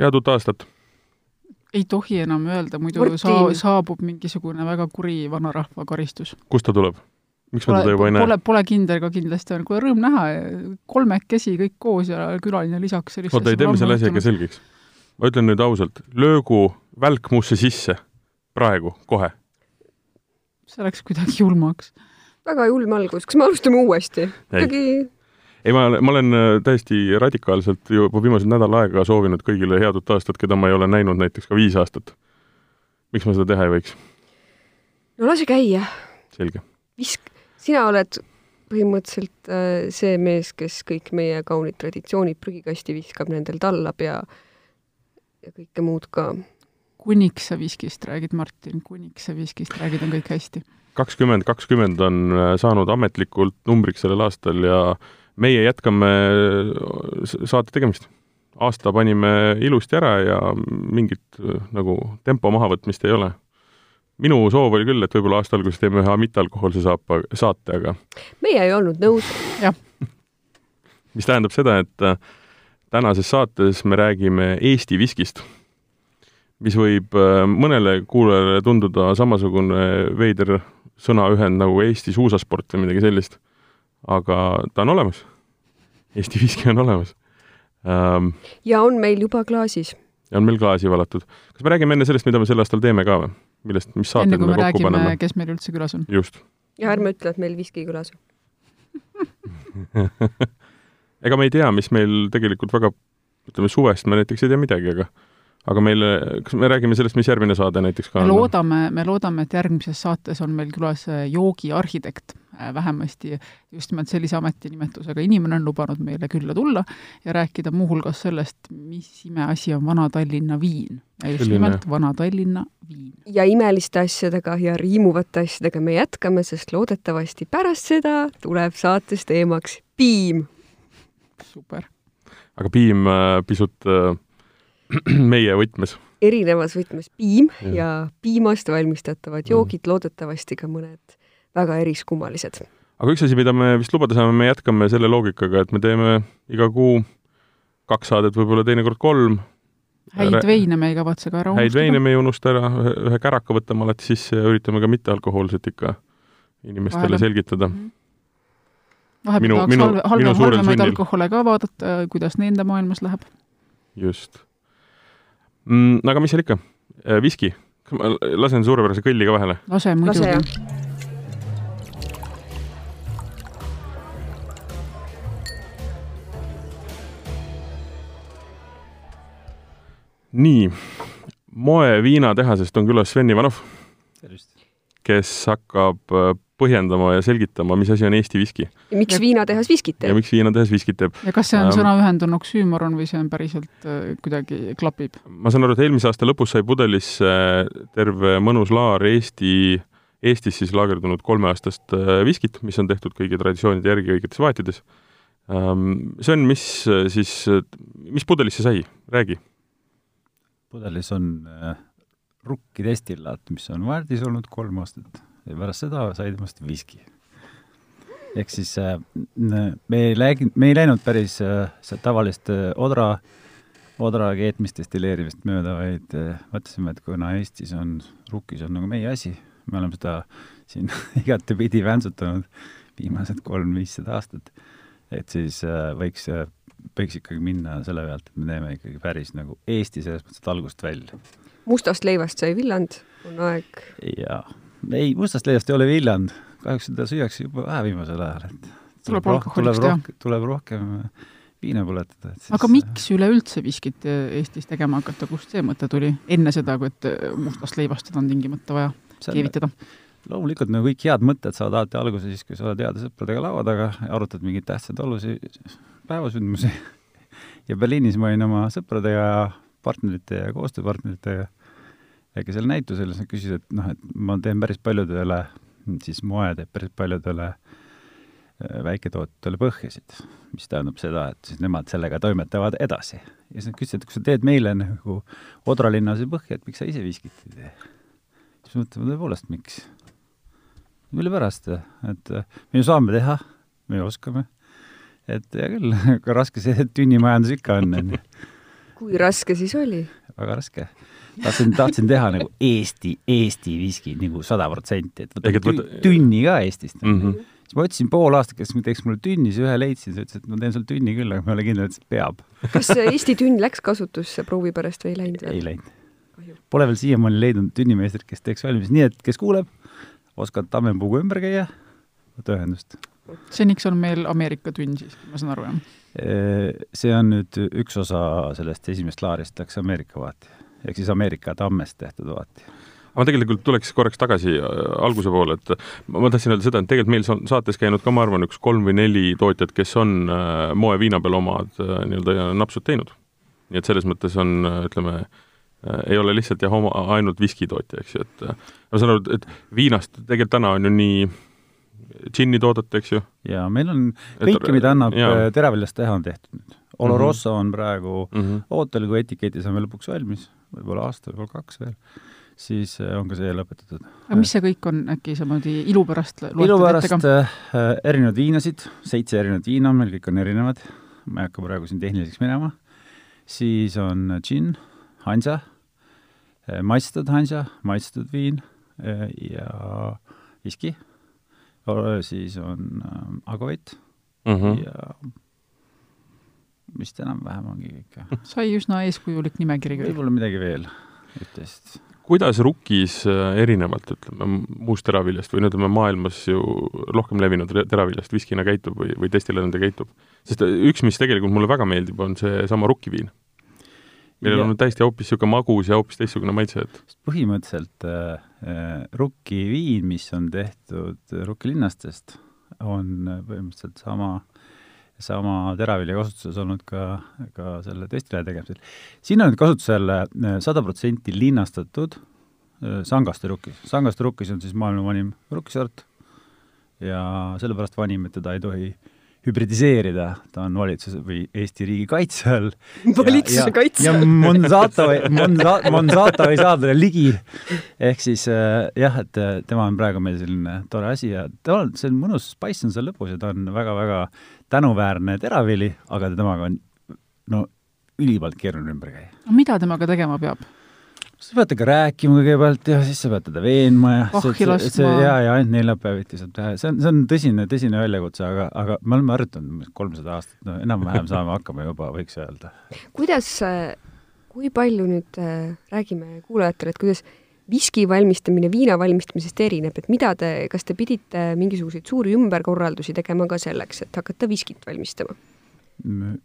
head uut aastat! ei tohi enam öelda, muidu saa-, saabub mingisugune väga kuri vanarahva karistus. kust ta tuleb? miks me Pole, teda juba ei näe? pole, pole kindel ka kindlasti on, kuule rõõm näha, kolmekesi kõik koos ja külaline lisaks. oota, ei teeme selle asja ikka selgeks. ma ütlen nüüd ausalt, löögu välk musse sisse praegu, kohe. see läks kuidagi julmaks. väga julm algus, kas me alustame uuesti? kuidagi ei, ma, ma olen äh, täiesti radikaalselt juba viimased nädal aega soovinud kõigile head uut aastat, keda ma ei ole näinud näiteks ka viis aastat. miks ma seda teha ei võiks? no lase käia. selge. visk-, sina oled põhimõtteliselt äh, see mees, kes kõik meie kaunid traditsioonid prügikasti viskab, nendel tallab ja ja kõike muud ka. kuniks sa viskist räägid, Martin, kuniks sa viskist räägid, on kõik hästi. kakskümmend kakskümmend on äh, saanud ametlikult numbriks sellel aastal ja meie jätkame äh, saate tegemist. aasta panime ilusti ära ja mingit äh, nagu tempo mahavõtmist ei ole minu soov oli küll, et võib-olla aasta alguses teeme ühe mittealkohoolse saapa, saate, aga meie ei olnud nõus. jah. mis tähendab seda, et äh, tänases saates me räägime Eesti viskist, mis võib mõnele kuulajale tunduda samasugune veider sõnaühend nagu Eesti suusasport või midagi sellist. Aga ta on olemas. Eesti viski on olemas um,. ja on meil juba klaasis. ja on meil klaasi valatud. kas me räägime enne sellest, mida me sel aastal teeme ka või? millest, mis saated enne kui me, kokku räägime, paneme? kes meil üldse külas on. just ja ärme ütle, et meil viski külas ega me ei tea, mis meil tegelikult väga, ütleme suvest me näiteks ei tea midagi, aga aga meile, kas me räägime sellest, mis järgmine saade näiteks ka me on? loodame, me loodame, et järgmises saates on meil külas äh, joogiarhitekt, vähemasti just nimelt sellise ametinimetusega inimene on lubanud meile külla tulla ja rääkida muuhulgas sellest, mis imeasi on Vana-Tallinna viin. ja just Selline. nimelt Vana-Tallinna viin. ja imeliste asjadega ja riimuvate asjadega me jätkame, sest loodetavasti pärast seda tuleb saates teemaks piim. super. aga piim äh, pisut äh, meie võtmes. erinevas võtmes piim Ja. ja, piimast valmistatavad Mm. joogid, loodetavasti ka mõned väga eriskummalised. aga üks asi, mida me vist lubada saame, me jätkame selle loogikaga, et me teeme iga kuu kaks saadet, võib-olla teinekord kolm. häid veine me ei kavatse ka ära häid veine me ei unusta ära, ühe käraka võtame alati sisse ja üritame ka mittealkohoolset ikka inimestele Vahele. selgitada. vahepeal minu- tahaks minu- halve, halve, halvemaid alkohole ka vaadata, kuidas nende maailmas läheb. just mm,. aga mis seal ikka, viski, ma lasen suurepärase kõlli ka vahele. lase muidugi. Nii, moeviinatehasest on külas Sven Ivanov, kes hakkab äh, põhjendama ja selgitama, mis asi on Eesti viski ja miks Ja- viinatehas viskit ja teeb? miks viinatehas viskit teeb. ja kas see on Ähm. sõnaühend on oksüümoron või see on päriselt äh, kuidagi klapib? ma saan aru, et eelmise aasta lõpus sai pudelisse terve mõnus laar Eesti, Eestis siis laagerdunud kolmeaastast äh, viskit, mis on tehtud kõigi traditsioonide järgi õigetes vaatides. Sven, mis äh, siis, mis pudelisse sai, räägi. pudelis on äh, rukkidestillaat, mis on värdis olnud kolm aastat ja pärast seda sai temast viski. ehk siis äh, me ei läinud, me ei läinud päris äh, tavalist äh, odra, odra keetmist, destilleerimist mööda, vaid mõtlesime, et kuna Eestis on, rukkis on nagu meie asi, me oleme seda siin igatepidi väntsutanud viimased kolm-viissada aastat, et siis võiks võiks ikkagi minna selle pealt, et me teeme ikkagi päris nagu Eesti selles mõttes, et algusest välja. mustast leivast sai villand, on aeg. ja ei, mustast leivast ei ole villand, kahjuks seda süüakse juba vähe viimasel ajal, et Tuleb roh- alkoholiks tuleb teha. rohkem, tuleb rohkem viina põletada, et siis aga miks üleüldse viskit äh, Eestis tegema hakata, kust see mõte tuli? enne seda, kui et äh, mustast leivast seda on tingimata vaja on- keevitada. loomulikult nagu kõik head mõtted saavad alati alguse siis, kui sa oled heade sõpradega laua taga arutad mingeid tähtsaid olusi päevasündmusi. ja Berliinis ma olin oma sõpradega ja partnerite ja koostööpartneritega äkki seal näitusel, siis nad küsisid, et noh, et ma teen päris paljudele, siis moe teeb päris paljudele äh, väiketootjatele põhjasid, mis tähendab seda, et siis nemad sellega toimetavad edasi. ja siis nad küsisid, et kui sa teed meile nagu Odra linnas põhja, et miks sa ise viskit ei tee? siis me mõtleme tõepoolest, miks? mille pärast, et äh, me ju saame teha, me ju oskame. et hea küll, aga raske see tünnimajandus ikka on, onju. kui raske siis oli? väga raske. Tahtsin, tahtsin teha nagu Eesti, Eesti viski nagu sada protsenti, et võtame võt... tünni ka Eestist mm. -hmm. siis ma otsisin pool aastat, kes teeks mulle tünni, siis ühe leidsin, siis ütles, et ma teen sul tünni küll, aga ma ei ole kindel, et see peab. kas Eesti tünn läks kasutusse proovi pärast või ei läinud? ei läinud. Pole veel siiamaani leidnud tünnimeistrit, kes teeks valmis, nii et kes kuuleb, oskad tammepuuga ümber käia, võta ühendust. seniks on meil Ameerika tünn siis, ma saan aru, jah? see on nüüd üks osa sellest esimesest laarist, läks Ameerika vaati. Ehk siis Ameerika tammest tehtud vaati. aga tegelikult tuleks korraks tagasi alguse poole, et ma tahtsin öelda seda, et tegelikult meil on saates käinud ka, ma arvan, üks kolm või neli tootjat, kes on moe viina peal omad nii-öelda napsud teinud. nii et selles mõttes on, ütleme, ei ole lihtsalt jah, oma, ainult viskitootja, eks ju, et ma saan aru, et viinast tegelikult täna on ju nii džinni toodete, eks ju. jaa, meil on kõike, mida annab teraviljast teha, on tehtud nüüd. Oloroso mm -hmm. on praegu mm -hmm. ootel, kui etiketi saame lõpuks valmis, võib-olla aasta, võib-olla kaks veel, siis on ka see lõpetatud. aga mis see kõik on, äkki sa niimoodi ilu pärast ilu pärast äh, erinevaid viinasid, seitse erinevat viina on meil, kõik on erinevad, ma ei hakka praegu siin tehniliseks minema, siis on džinn, Hansa, maitstud Hansa, maitstud viin ja viski siis on äh, Agovit mm -hmm. ja vist enam-vähem ongi kõik. sai üsna eeskujulik nimekiri küll. võib-olla midagi veel üht-teist. kuidas rukkis äh, erinevalt, ütleme, muust teraviljast või no ütleme, maailmas ju rohkem levinud teraviljast viskina käitub või, või destilleerida käitub? sest äh, üks, mis tegelikult mulle väga meeldib, on seesama rukkiviin millel ja. on täiesti hoopis niisugune magus ja hoopis teistsugune maitse, et põhimõtteliselt äh, äh rukkiviin, mis on tehtud rukkilinnastest, on põhimõtteliselt sama, sama teravilja kasutuses olnud ka, ka selle destillaadi tegemisel. siin on nüüd kasutusel äh, sada protsenti linnastatud äh, sangaste rukkis. sangaste rukkis on siis maailma vanim rukkisort ja sellepärast vanim, et teda ei tohi hübridiseerida, ta on valitsuse või Eesti riigi kaitse all. valitsuse kaitse all. ja Monsanto, Monsanto, Monsanto ei saa talle ligi. ehk siis äh, jah, et tema on praegu meil selline tore asi ja ta on, see on mõnus spice on seal lõpus ja ta on väga-väga tänuväärne teravili, aga temaga on no ülimalt keeruline ümber käia. mida temaga tegema peab? sa pead temaga rääkima kõigepealt ja siis sa pead teda veenma ja Vahhi laskma. ja, ja ainult neljapäeviti saab teha, see on, see on tõsine, tõsine väljakutse, aga, aga me oleme harjutanud kolmsada aastat, no enam-vähem saame hakkama juba, võiks öelda. kuidas, kui palju nüüd äh, räägime kuulajatele, et kuidas viski valmistamine viina valmistamisest erineb, et mida te, kas te pidite mingisuguseid suuri ümberkorraldusi tegema ka selleks, et hakata viskit valmistama?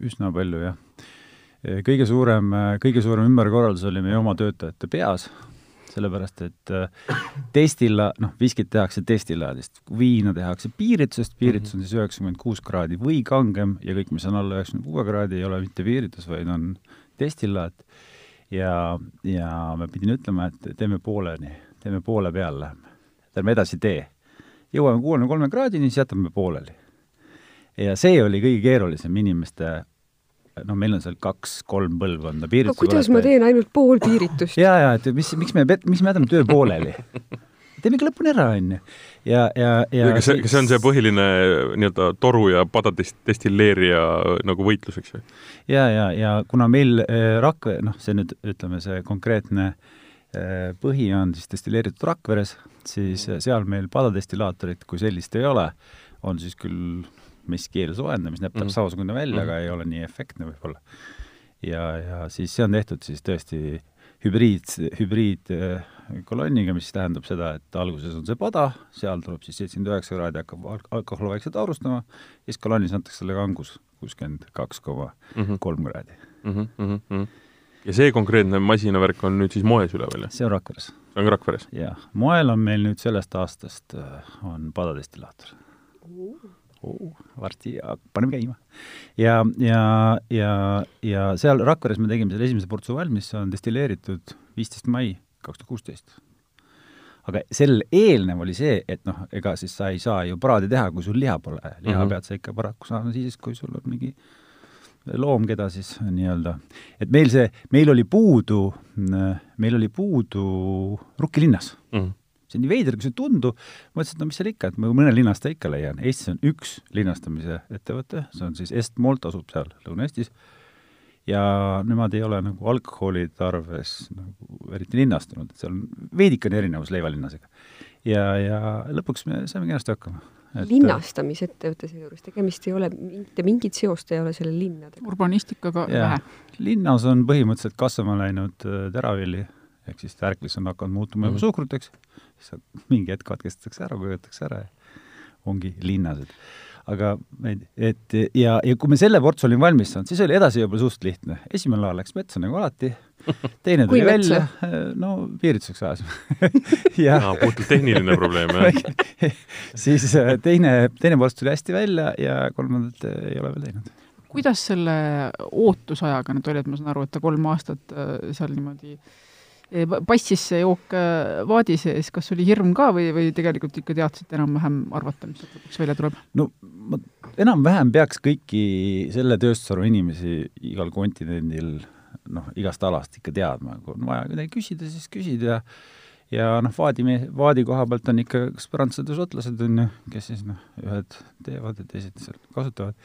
üsna palju, jah kõige suurem, kõige suurem ümberkorraldus oli meie oma töötajate peas, sellepärast et äh, testilla, noh, viskit tehakse destillaadist, viina tehakse piiritusest, piiritus on siis üheksakümmend kuus kraadi või kangem ja kõik, mis on alla üheksakümne kuue kraadi, ei ole mitte piiritus, vaid on destillaat. Ja, ja ma pidin ütlema, et teeme pooleni, teeme poole peal läheme, et ärme edasi tee. jõuame kuuekümne kolme kraadini, siis jätame pooleli. ja see oli kõige keerulisem inimeste no meil on seal kaks-kolm põlvkonda piirituse kuidas ma teen ainult pool piiritust? ja, ja et mis, miks me, miks me jätame töö pooleli? Teeme ikka lõpuni ära, onju. ja, ja, ja kas see, kas see on see põhiline nii-öelda toru ja padadest destilleerija nagu võitlus, eks ju? ja, ja, ja kuna meil äh, Rakvere, noh, see nüüd ütleme, see konkreetne äh, põhi on siis destilleeritud Rakveres, siis seal meil padadestillaatorit kui sellist ei ole, on siis küll messkeel soojendaja, mis näeb täpselt mm -hmm. samasugune välja mm, -hmm. aga ei ole nii efektne võib-olla. ja, ja siis see on tehtud siis tõesti hübriid, hübriidkolonniga, mis tähendab seda, et alguses on see pada, seal tuleb siis seitsekümmend üheksa kraadi, hakkab alkohol vaikselt aurustama, siis kolonnis antakse talle kangus kuuskümmend kaks koma kolm kraadi. Mhm, mhm, ja see konkreetne masinavärk on nüüd siis moes üleval, jah? see on Rakveres. see on Rakveres? jah, moel on meil nüüd sellest aastast, äh, on padadestillaator oh, varsti paneme käima. ja, ja, ja, ja seal Rakveres me tegime selle esimese portsu valmis, see on destilleeritud viisteist mai kaks tuhat kuusteist. aga sel eelnev oli see, et noh, ega siis sa ei saa ju paraadi teha, kui sul liha pole. liha mm -hmm. pead sa ikka paraku saama siis, kui sul on mingi loom, keda siis nii-öelda, et meil see, meil oli puudu, meil oli puudu Rukkilinnas mm. -hmm see on nii veider, kui see ei tundu, mõtlesin, et no mis seal ikka, et ma mõne linnastaja ikka leian. Eestis on üks linnastamise ettevõte, see on siis Est-Molt, asub seal Lõuna-Eestis, ja nemad ei ole nagu alkoholi tarves nagu eriti linnastunud, et seal on veidikene erinevus leivalinnasega. ja, ja lõpuks me saime kenasti hakkama. linnastamisettevõte seejuures, tegemist ei ole, mitte mingit seost ei ole selle linnadega. urbanistikaga vähe. linnas on põhimõtteliselt kasvama läinud äh, teravilli, ehk siis tärklis on hakanud muutuma juba mm -hmm. suhkruteks, siis mingi hetk katkestatakse ära, köetakse ära ja ongi linnased aga et ja, ja kui me selle portfelli valmis saanud, siis oli edasi juba suht lihtne. esimene laev läks metsa nagu alati, teine tuli välja, no piirituseks ajasime ja no, puhtalt tehniline probleem, jah siis äh, teine, teine ports tuli hästi välja ja kolmandat äh, ei ole veel teinud. kuidas selle ootusajaga nüüd oli, et ma saan aru, et ta kolm aastat äh, seal niimoodi äh, passis see jook äh, vaadi sees, kas oli hirm ka või, või tegelikult ikka teadsite enam-vähem arvata, mis sealt lõpuks välja tuleb? no ma enam-vähem peaks kõiki selle tööstusharu inimesi igal kontinendil noh, igast alast ikka teadma, kui on vaja midagi küsida, siis küsid ja ja noh, vaadi, vaadi koha pealt on ikka kas prantslased või šotlased, on ju, kes siis noh, ühed teevad ja teised seal kasutavad.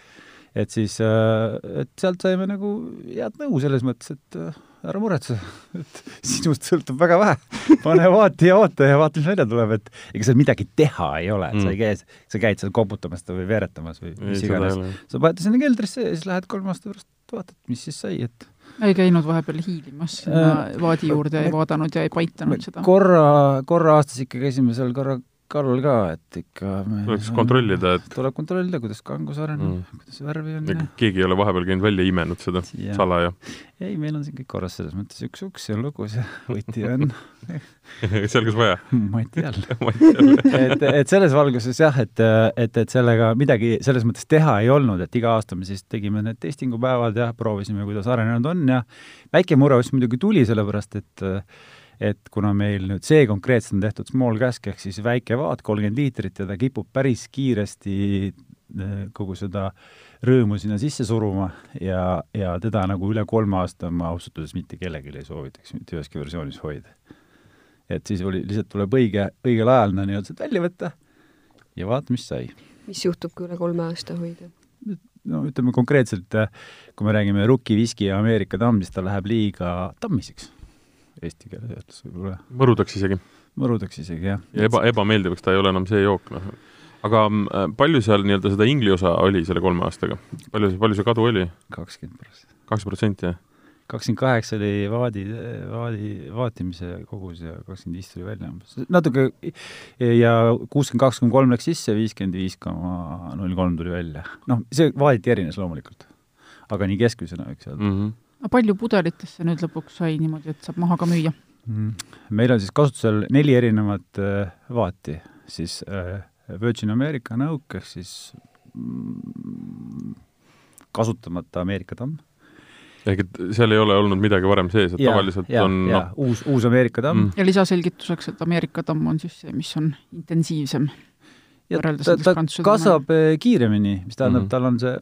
Et siis, äh, et sealt saime nagu head nõu selles mõttes, et äh, ära muretse, et sinust sõltub väga vähe. pane vaati ja oota ja vaata, mis välja tuleb, et ega seal midagi teha ei ole, et mm. sa ei käi, sa käid seal koputamas või veeretamas või mis iganes. sa paned sinna keldrisse ja siis lähed kolme aasta pärast, vaatad, mis siis sai, et ei käinud vahepeal hiilimas sinna äh, vaadi juurde, ei vaadanud ja ei paitanud seda? korra, korra aastas ikka käisime seal korra kallal ka, et ikka tuleks kontrollida, et tuleb kontrollida, kuidas kangus areneb mm., kuidas värvi on ja keegi ei ole vahepeal käinud välja imenud seda ja. salaja? ei, meil on siin kõik korras, selles mõttes üks uks ja lugus ja võti on seal, kus vaja mati all et, et selles valguses jah, et, et, et sellega midagi selles mõttes teha ei olnud, et iga aasta me siis tegime need testingupäevad ja proovisime, kuidas arenenud on ja väike mure vist muidugi tuli, sellepärast et et kuna meil nüüd see konkreetselt on tehtud small cask ehk siis väike vaat, kolmkümmend liitrit ja ta kipub päris kiiresti eh, kogu seda rõõmu sinna sisse suruma ja, ja teda nagu üle kolme aasta ma ausalt öeldes mitte kellelegi ei soovitaks mitte üheski versioonis hoida. et siis oli, lihtsalt tuleb õige, õigel ajal no nii-öelda sealt välja võtta ja vaata, mis sai. mis juhtub, kui üle kolme aasta hoida? no ütleme konkreetselt, eh, kui me räägime Rookie Whisky ja Ameerika tamm, siis ta läheb liiga tammiseks eesti keele seas võib-olla. mõrudaks isegi? mõrudaks isegi, jah. ja eba, ebameeldivaks ta ei ole enam see jook, noh. aga äh, palju seal nii-öelda seda ingli osa oli selle kolme aastaga? palju, palju see kadu oli? kakskümmend protsenti. kakskümmend protsenti, jah? kakskümmend kaheksa oli vaadi, vaadi, vaatimise kogus ja kakskümmend viis tuli välja umbes. natuke ja kuuskümmend kaks koma kolm läks sisse, viiskümmend viis koma null kolm tuli välja. noh, see vaaditi erines loomulikult. aga nii keskmisena võiks öelda mm. -hmm palju pudelitesse nüüd lõpuks sai niimoodi, et saab maha ka müüa mm.? meil on siis kasutusel neli erinevat äh, vaati, siis äh, Virgin American Oak ehk siis mm, kasutamata Ameerika tamm. ehk et seal ei ole olnud midagi varem sees, et ja, tavaliselt ja, on noh uus, uus Ameerika tamm mm.. ja lisaselgituseks, et Ameerika tamm on siis see, mis on intensiivsem ja ta, ta kasvab äh, kiiremini, mis tähendab mm, -hmm. tal on see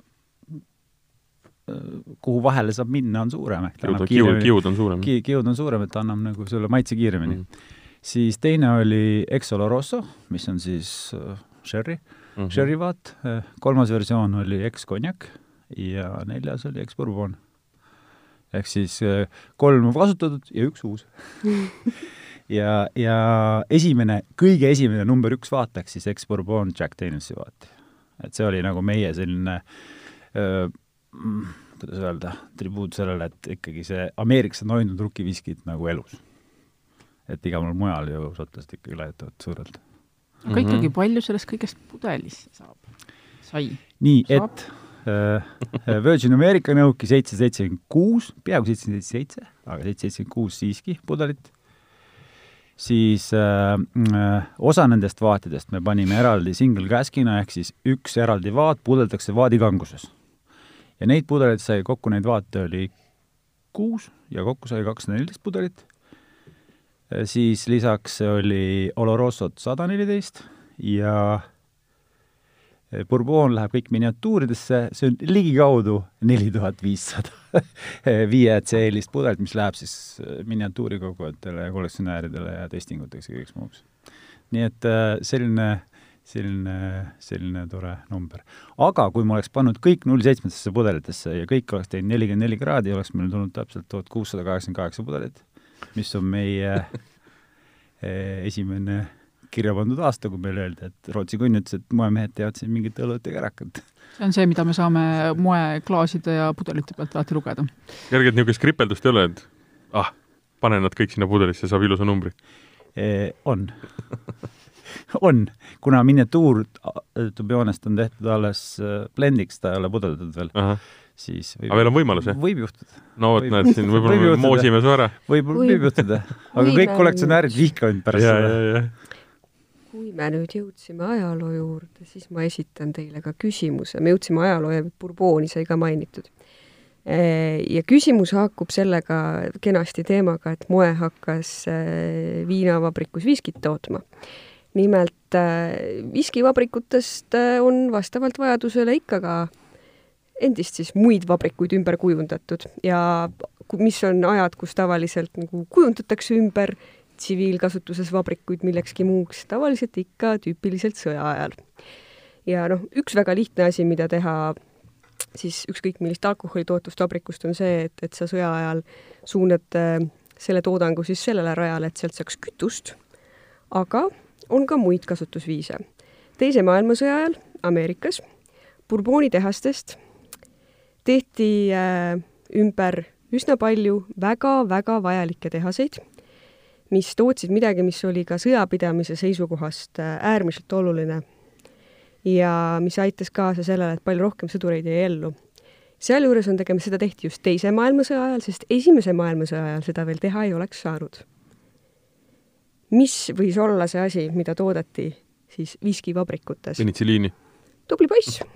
kuhu vahele saab minna, on suurem ehk ta annab kiiremini, kiud on suurem ki,. kiud on suurem, et ta annab nagu sulle maitse kiiremini mm. -hmm. siis teine oli Exolo Rosso, mis on siis uh, sherry mm, -hmm. sherry vaat, äh, kolmas versioon oli ex-konjak ja neljas oli ex-bourbon. ehk siis uh, kolm kasutatud ja üks uus ja, ja esimene, kõige esimene number üks vaat läks siis ex-bourbon Jack Danielsi vaat. et see oli nagu meie selline öö, Mm, kuidas öelda, tribuut sellele, et ikkagi see Ameerikas on hoidnud rukiviskid nagu elus. et igal pool mujal ju šotlased ikkagi laiutavad suurelt. aga mm -hmm. ikkagi, palju sellest kõigest pudelisse saab, sai? nii, et äh, Virgin America nõuki seitse seitsekümmend kuus, peaaegu seitse seitsekümmend seitse, aga seitse seitsekümmend kuus siiski pudelit, siis äh, äh, osa nendest vaatidest me panime eraldi single cask'ina, ehk siis üks eraldi vaat pudeldakse vaadikanguses ja neid pudeleid sai kokku, neid vaate oli kuus ja kokku sai kakssada neliteist pudelit. siis lisaks oli Olorosot sada neliteist ja Bourbon läheb kõik miniatuuridesse, see on ligikaudu neli tuhat viissada viie CL-ist pudelit, mis läheb siis miniatuurikogujatele ja kollektsionääridele ja testinguteks ja kõigeks muuks. nii et äh, selline selline, selline tore number. aga kui ma oleks pannud kõik null seitsmetesse pudelitesse ja kõik oleks teinud nelikümmend neli kraadi, oleks meil tulnud täpselt tuhat kuussada kaheksakümmend kaheksa pudelit, mis on meie eh, esimene kirja pandud aasta, kui meile öeldi, et Rootsi kunn ütles, et moemehed teevad siin mingit õlut ja kärakat. see on see, mida me saame moeklaaside ja pudelite pealt alati lugeda. kerget niisugust kripeldust ei ole, et ah, pane nad kõik sinna pudelisse, saab ilusa numbri eh,? on on, kuna miniatuur, honest, on tehtud alles äh, blendiks, ta ei ole pudeldatud veel, siis võib, aga veel on võimalus, jah? võib juhtuda. no vot, näed, siin võib-olla võib moosime su ära. võib, võib juhtuda. aga võib kõik kollektsionäärid vihkavad pärast seda kui me nüüd jõudsime ajaloo juurde, siis ma esitan teile ka küsimuse. me jõudsime ajaloo ja Bourbooni sai ka mainitud. Ja küsimus haakub sellega kenasti teemaga, et moe hakkas viinavabrikus viskit tootma nimelt äh, viskivabrikutest äh, on vastavalt vajadusele ikka ka endist siis muid vabrikuid ümber kujundatud ja mis on ajad, kus tavaliselt nagu kujundatakse ümber tsiviilkasutuses vabrikuid millekski muuks, tavaliselt ikka tüüpiliselt sõja ajal. ja noh, üks väga lihtne asi, mida teha siis ükskõik millist alkoholitootust vabrikust, on see, et, et sa sõja ajal suunad äh, selle toodangu siis sellele rajale, et sealt saaks kütust, aga on ka muid kasutusviise. teise maailmasõja ajal Ameerikas Bourboni tehastest tehti äh, ümber üsna palju väga-väga vajalikke tehaseid, mis tootsid midagi, mis oli ka sõjapidamise seisukohast äh, äärmiselt oluline ja mis aitas kaasa sellele, et palju rohkem sõdureid jäi ellu. sealjuures on tegemist, seda tehti just Teise maailmasõja ajal, sest Esimese maailmasõja ajal seda veel teha ei oleks saanud mis võis olla see asi, mida toodeti siis viskivabrikutes? penitsiliini. tubli poiss.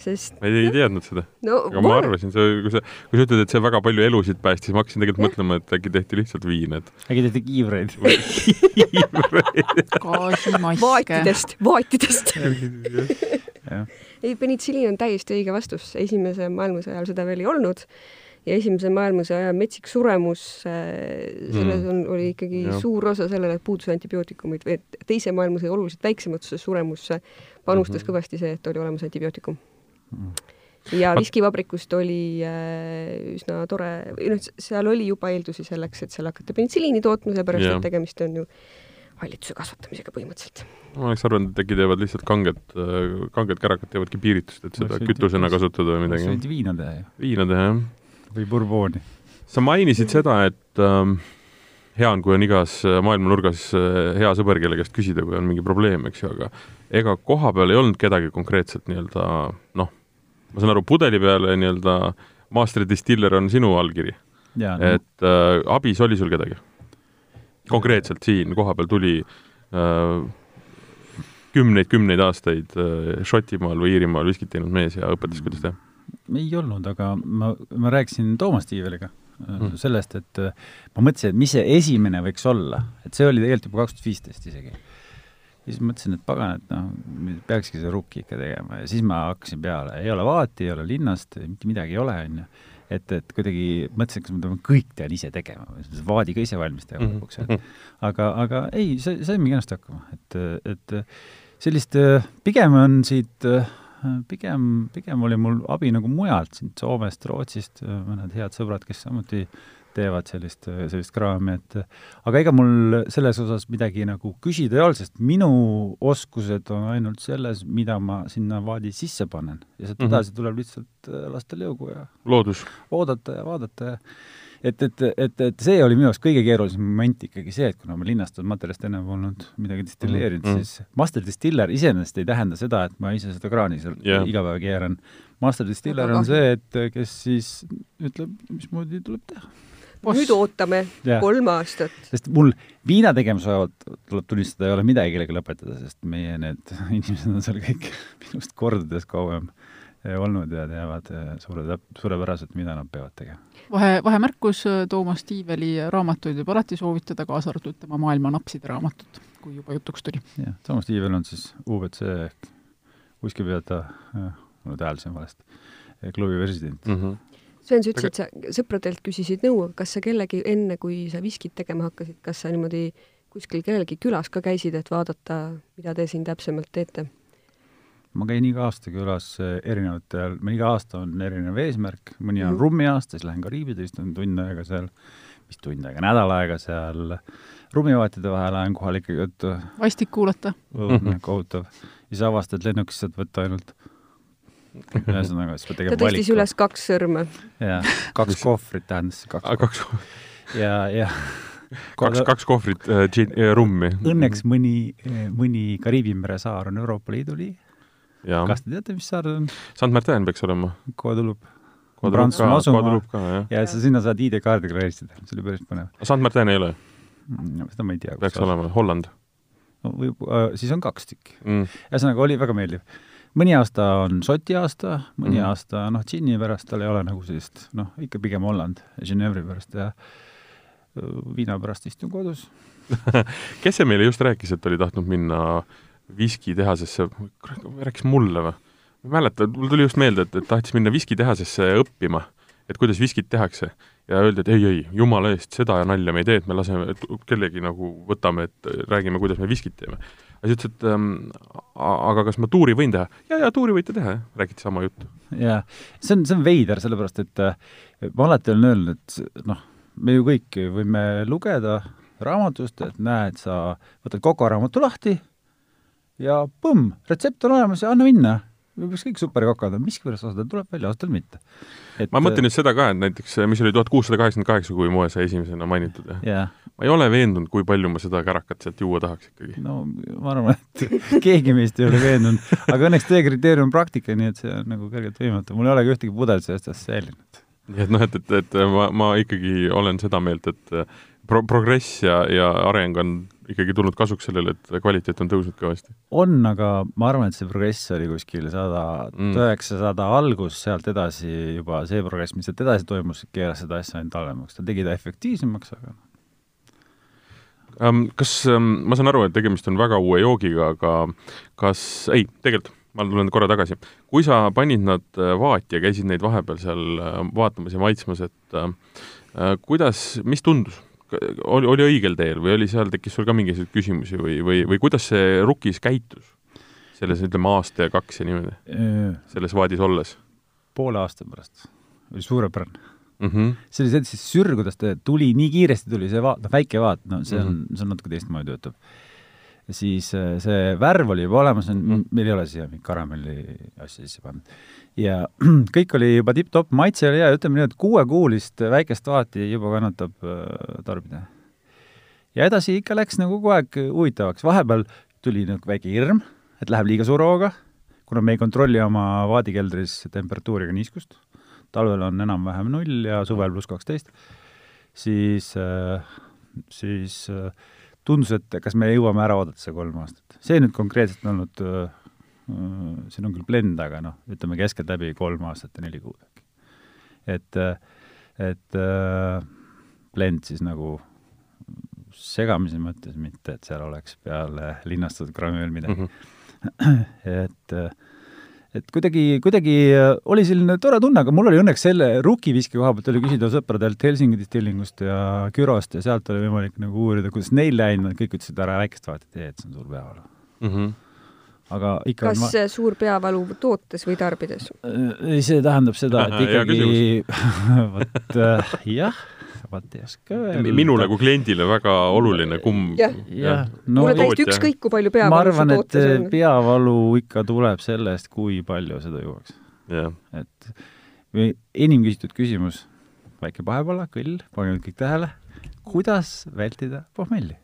Sest ma ei, ei teadnud seda. no,. aga ma arvasin, sa, kui sa, kui sa ütled, et see väga palju elusid päästis, ma hakkasin tegelikult mõtlema, et äkki tehti lihtsalt viin, et äkki tehti kiivreid. Gaasimaske. vaatidest, vaatidest. Ei, penitsiliin on täiesti õige vastus, esimese maailmasõja ajal seda veel ei olnud ja Esimese maailmasõja ajal metsik suremus, äh, selles mm. on, oli ikkagi ja. suur osa sellele, et puudus antibiootikumid või et Teise maailmasõja oluliselt väiksematesse suremusse panustas mm -hmm. kõvasti see, et oli olemas antibiootikum mm. ja viskivabrikust oli äh, üsna tore, noh, seal oli juba eeldusi selleks, et seal hakata penitsiliini tootma, sellepärast et tegemist on ju hallituse kasvatamisega põhimõtteliselt. ma oleks arvanud, et äkki teevad lihtsalt kanget, äh, kanget kärakat teevadki piiritust, et seda kütusena kasutada või midagi. võid viina teha ju. viina teha, jah või Bourbooni. sa mainisid seda, et ähm, hea on, kui on igas äh, maailma nurgas äh, hea sõber, kelle käest küsida, kui on mingi probleem, eks ju, aga ega koha peal ei olnud kedagi konkreetselt nii-öelda noh, ma saan aru, pudeli peale nii-öelda Master Distiller on sinu allkiri. et äh, abis oli sul kedagi? konkreetselt siin kohapeal tuli äh, kümneid-kümneid aastaid äh, Šotimaal või Iirimaal viskit teinud mees ja õpetas, kuidas teha ei olnud, aga ma, ma rääkisin Toomas Tiiveliga mm. sellest, et äh, ma mõtlesin, et mis see esimene võiks olla, et see oli tegelikult juba kaks tuhat viisteist isegi. ja siis mõtlesin, et pagan, et noh, peakski seda rukki ikka tegema ja siis ma hakkasin peale, ei ole vaati, ei ole linnast, mitte midagi ei ole, on ju. et, et kuidagi mõtlesin, kas ma pean kõik tean ise tegema, vaadi ka ise valmis tegema lõpuks mm -hmm., et aga, aga ei, see, saime kenasti hakkama, et, et sellist, pigem on siit äh, pigem, pigem oli mul abi nagu mujalt, siit Soomest, Rootsist, mõned head sõbrad, kes samuti teevad sellist, sellist kraami, et aga ega mul selles osas midagi nagu küsida ei olnud, sest minu oskused on ainult selles, mida ma sinna vaadi sisse panen. ja sealt mm -hmm. edasi tuleb lihtsalt lasta lõugu ja loodus. oodata ja vaadata ja et, et, et, et see oli minu jaoks kõige keerulisem moment ikkagi see, et kuna ma linnastatud materjalist enne polnud midagi distilleerinud mm, -hmm. siis master distiller iseenesest ei tähenda seda, et ma ise seda kraani seal yeah. iga päev keeran. Master distiller on see, et kes siis ütleb, mismoodi tuleb teha. nüüd ootame yeah. kolm aastat. sest mul viina tegemise ajal, tuleb tunnistada, ei ole midagi kellega lõpetada, sest meie need inimesed on seal kõik minust kordades kauem olnud ja teavad suure, suurepäraselt, mida nad peavad tegema. vahe, vahemärkus, Toomas Tiiveli raamatuid võib alati soovitada, kaasa arvatud tema Maailma napside raamatut, kui juba jutuks tuli. jah, Toomas Tiivel on siis UBC ehk kuskipeada, ma nüüd hääldasin valesti, klubi president mm. -hmm. Sven, sa ütlesid, sa sõpradelt küsisid nõu, kas sa kellegi enne, kui sa viskit tegema hakkasid, kas sa niimoodi kuskil kellelgi külas ka käisid, et vaadata, mida te siin täpsemalt teete? Ma käin iga aasta külas eh, erinevatel, meil iga aasta on erinev eesmärk, mõni on mm -hmm. rummiaasta, siis lähen Kariibidele, istun tund aega seal, mis tund aega, nädal aega seal rummivaatide vahel ajan kohalike juttu. vastik kuulata. kohutav. siis avastad lennukis saad võtta ainult ühesõnaga, siis pead tegema valiku. ta tõstis üles kaks sõrme. jaa, kaks kohvrit tähendas kaks. kaks ja, ja kaks, kaks kohvrit äh, džin, äh, rummi. Õnneks mõni, mõni Kariibi mere saar on Euroopa Liidu liige kas te teate, mis saar see on? Sant-Martin peaks olema. Guadeloupe. Prantsusmaa asumaa. ja sa sinna saad ID-kaardiga reisida, see oli päris põnev. Sant-Martin ei ole? Mm, seda ma ei tea. peaks olema, Holland. no võib äh,, siis on kaks tükki mm.. ühesõnaga, oli väga meeldiv. mõni aasta on Šoti aasta, mõni mm. aasta noh, džinni pärast tal ei ole nagu sellist, noh, ikka pigem Holland, Genevri pärast ja viina pärast istun kodus kes see meile just rääkis, et oli tahtnud minna äh, viskitehasesse, rääkis mulle või? ma ei mäleta, mul tuli just meelde, et, et tahtis minna viskitehasesse õppima, et kuidas viskit tehakse. ja öeldi, et ei, ei, jumala eest, seda nalja me ei tee, et me laseme, et kellegi nagu võtame, et räägime, kuidas me viskit teeme. ja siis ütles, et ähm, aga kas ma tuuri võin teha? ja, ja tuuri võite teha, jah, räägiti sama juttu. jaa, see on, see on veider, sellepärast et äh, ma alati olen öelnud, et noh, me ju kõik võime lugeda raamatust, et näed, sa võtad kokaraamatu lahti ja põmm, retsept on olemas ja anna minna. võiks kõik superkokad miskipärast osadel tuleb välja, osadel mitte. ma mõtlen nüüd seda ka, et näiteks, mis oli tuhat kuussada kaheksakümmend kaheksa, kui moe sai esimesena mainitud yeah., ma ei ole veendunud, kui palju ma seda kärakat sealt juua tahaks ikkagi. no ma arvan, et keegi meist ei ole veendunud, aga õnneks teie kriteerium on praktika, nii et see on nagu kergelt võimatu, mul ei olegi ühtegi pudelit sellest asjast säilinud. nii et noh, et, et, et ma, ma ikkagi olen seda meelt, et pro-, progress ja, ja areng on ikkagi tulnud kasuks sellele, et kvaliteet on tõusnud kõvasti? on, aga ma arvan, et see progress oli kuskil sada mm., üheksasada algus, sealt edasi juba see progress, mis sealt edasi toimus, keeras seda asja ainult halvemaks, ta tegi ta efektiivsemaks, aga um, kas um,, ma saan aru, et tegemist on väga uue joogiga, aga kas, ei, tegelikult ma tulen korra tagasi. kui sa panid nad äh, vaati ja käisid neid vahepeal seal äh, vaatamas ja maitsmas, et äh, äh kuidas, mis tundus? Oli, oli õigel teel või oli seal, tekkis sul ka mingisuguseid küsimusi või, või, või kuidas see Rukis käitus? selles, ütleme, aasta ja kaks ja niimoodi, selles vaadis olles? poole aasta pärast oli suurepärane mm. -hmm. see oli sellises sürgudes, ta tuli, nii kiiresti tuli see vaat, noh, väike vaat, no see on mm, -hmm. see on natuke teistmoodi töötab. Siis äh, see värv oli juba olemas, mm. meil ei ole siia mingit karamelli asja sisse pannud. Ja kõik oli juba tipp-topp, maitse oli hea, ütleme nii, et kuuekuulist väikest vaati juba kannatab äh, tarbida. ja edasi ikka läks nagu kogu aeg huvitavaks, vahepeal tuli nagu väike hirm, et läheb liiga suure hooga, kuna me ei kontrolli oma vaadikeldris temperatuuri ega niiskust, talvel on enam-vähem null ja suvel pluss kaksteist, siis äh,, siis äh, tundus, et kas me jõuame ära oodata see kolm aastat. see nüüd konkreetselt on olnud äh, Äh, siin on küll blend, aga noh, ütleme keskeltläbi kolm aastat ja neli kuud et, et äh, blend siis nagu segamise mõttes, mitte et seal oleks peale linnastatud grammi veel midagi mm. -hmm. et, et kuidagi, kuidagi oli selline tore tunne, aga mul oli õnneks selle rukiviski koha pealt oli küsida sõpradelt Helsingi distillingust ja Kürost ja sealt oli võimalik nagu uurida, kuidas neil läinud, kõik ütlesid, ära väikest vahet ei tee, et see on suur peavalu mm. -hmm aga ikka kas ma... suur peavalu tootes või tarbides? ei, see tähendab seda, et ikkagi vot äh, jah, vot ei oska öelda. minule kui kliendile väga oluline, kumb jah. Ja, no, mulle täiesti ükskõik, kui palju peavalu ma arvan, et äh, peavalu ikka tuleb sellest, kui palju seda juuakse. et enim küsitud küsimus, väike pahepala, kõll, pange nüüd kõik tähele, kuidas vältida pohmelli?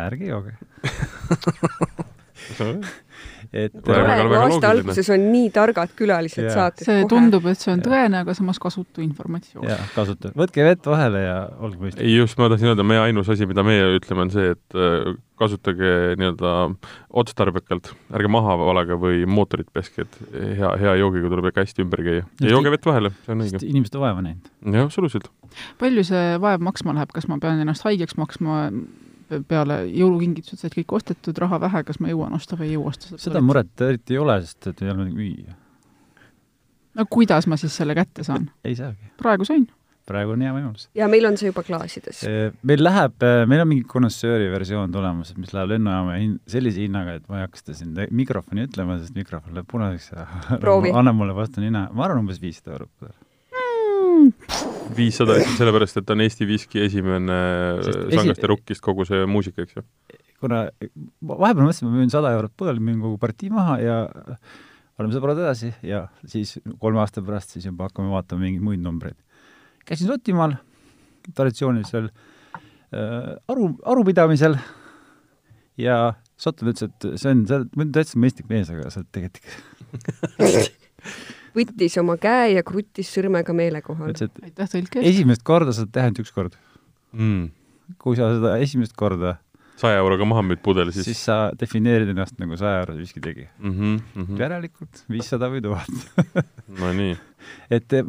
ärge jooge et aasta alguses on nii targad külalised yeah. saates. see kohe. tundub, et see on tõene, aga samas kasutu informatsioon. jaa, kasutu. võtke vett vahele ja olge mõistlik. ei, just, ma tahtsin öelda, meie ainus asi, mida meie ütleme, on see, et äh, kasutage nii-öelda otstarbekalt, ärge maha valage või mootorit peske, et hea, hea joogiga tuleb ikka hästi ümber käia. ja jooge vett vahele, see on õige. inimesed on vaeva näinud. jah, absoluutselt. palju see vaev maksma läheb, kas ma pean ennast haigeks maksma peale jõulukingitused said kõik ostetud, raha vähe, kas ma jõuan osta või ei jõua osta? seda muret eriti ei ole, sest et ei ole midagi müüa. no kuidas ma siis selle kätte saan? ei saagi. praegu sain. praegu on hea võimalus. ja meil on see juba klaasides. meil läheb, meil on mingi konnoissööri versioon tulemas, mis läheb lennujaama hin-, sellise hinnaga, et ma ei hakka seda siin mikrofoni ütlema, sest mikrofon läheb punaseks ja annab mulle vastu nina. ma arvan umbes viissada eurot. Viissada lihtsalt sellepärast, et ta on Eesti viski esimene Sest esi- Sangaste rukkist kogu see muusika, eks ju. kuna vahepeal mõtlesin, ma müün sada eurot pudel, müün kogu partii maha ja oleme sõbrad edasi ja siis kolme aasta pärast siis juba hakkame vaatama mingeid muid numbreid. käisin Šotimaal traditsioonilisel äh, aru, arupidamisel ja šotlane ütles, et see on, sa oled täitsa mõistlik mees, aga sa oled tegelikult ikka võttis oma käe ja kruttis sõrmega meele kohal. aitäh tõlke eest. esimest korda saad teha ainult üks kord. Mm. kui sa seda esimest korda, saja euroga maha müüd pudeli, siis, siis, sa defineerid ennast nagu saja eurose viski tegija. mm. -hmm, mm -hmm. järelikult viissada või tuhat. no nii. et äh,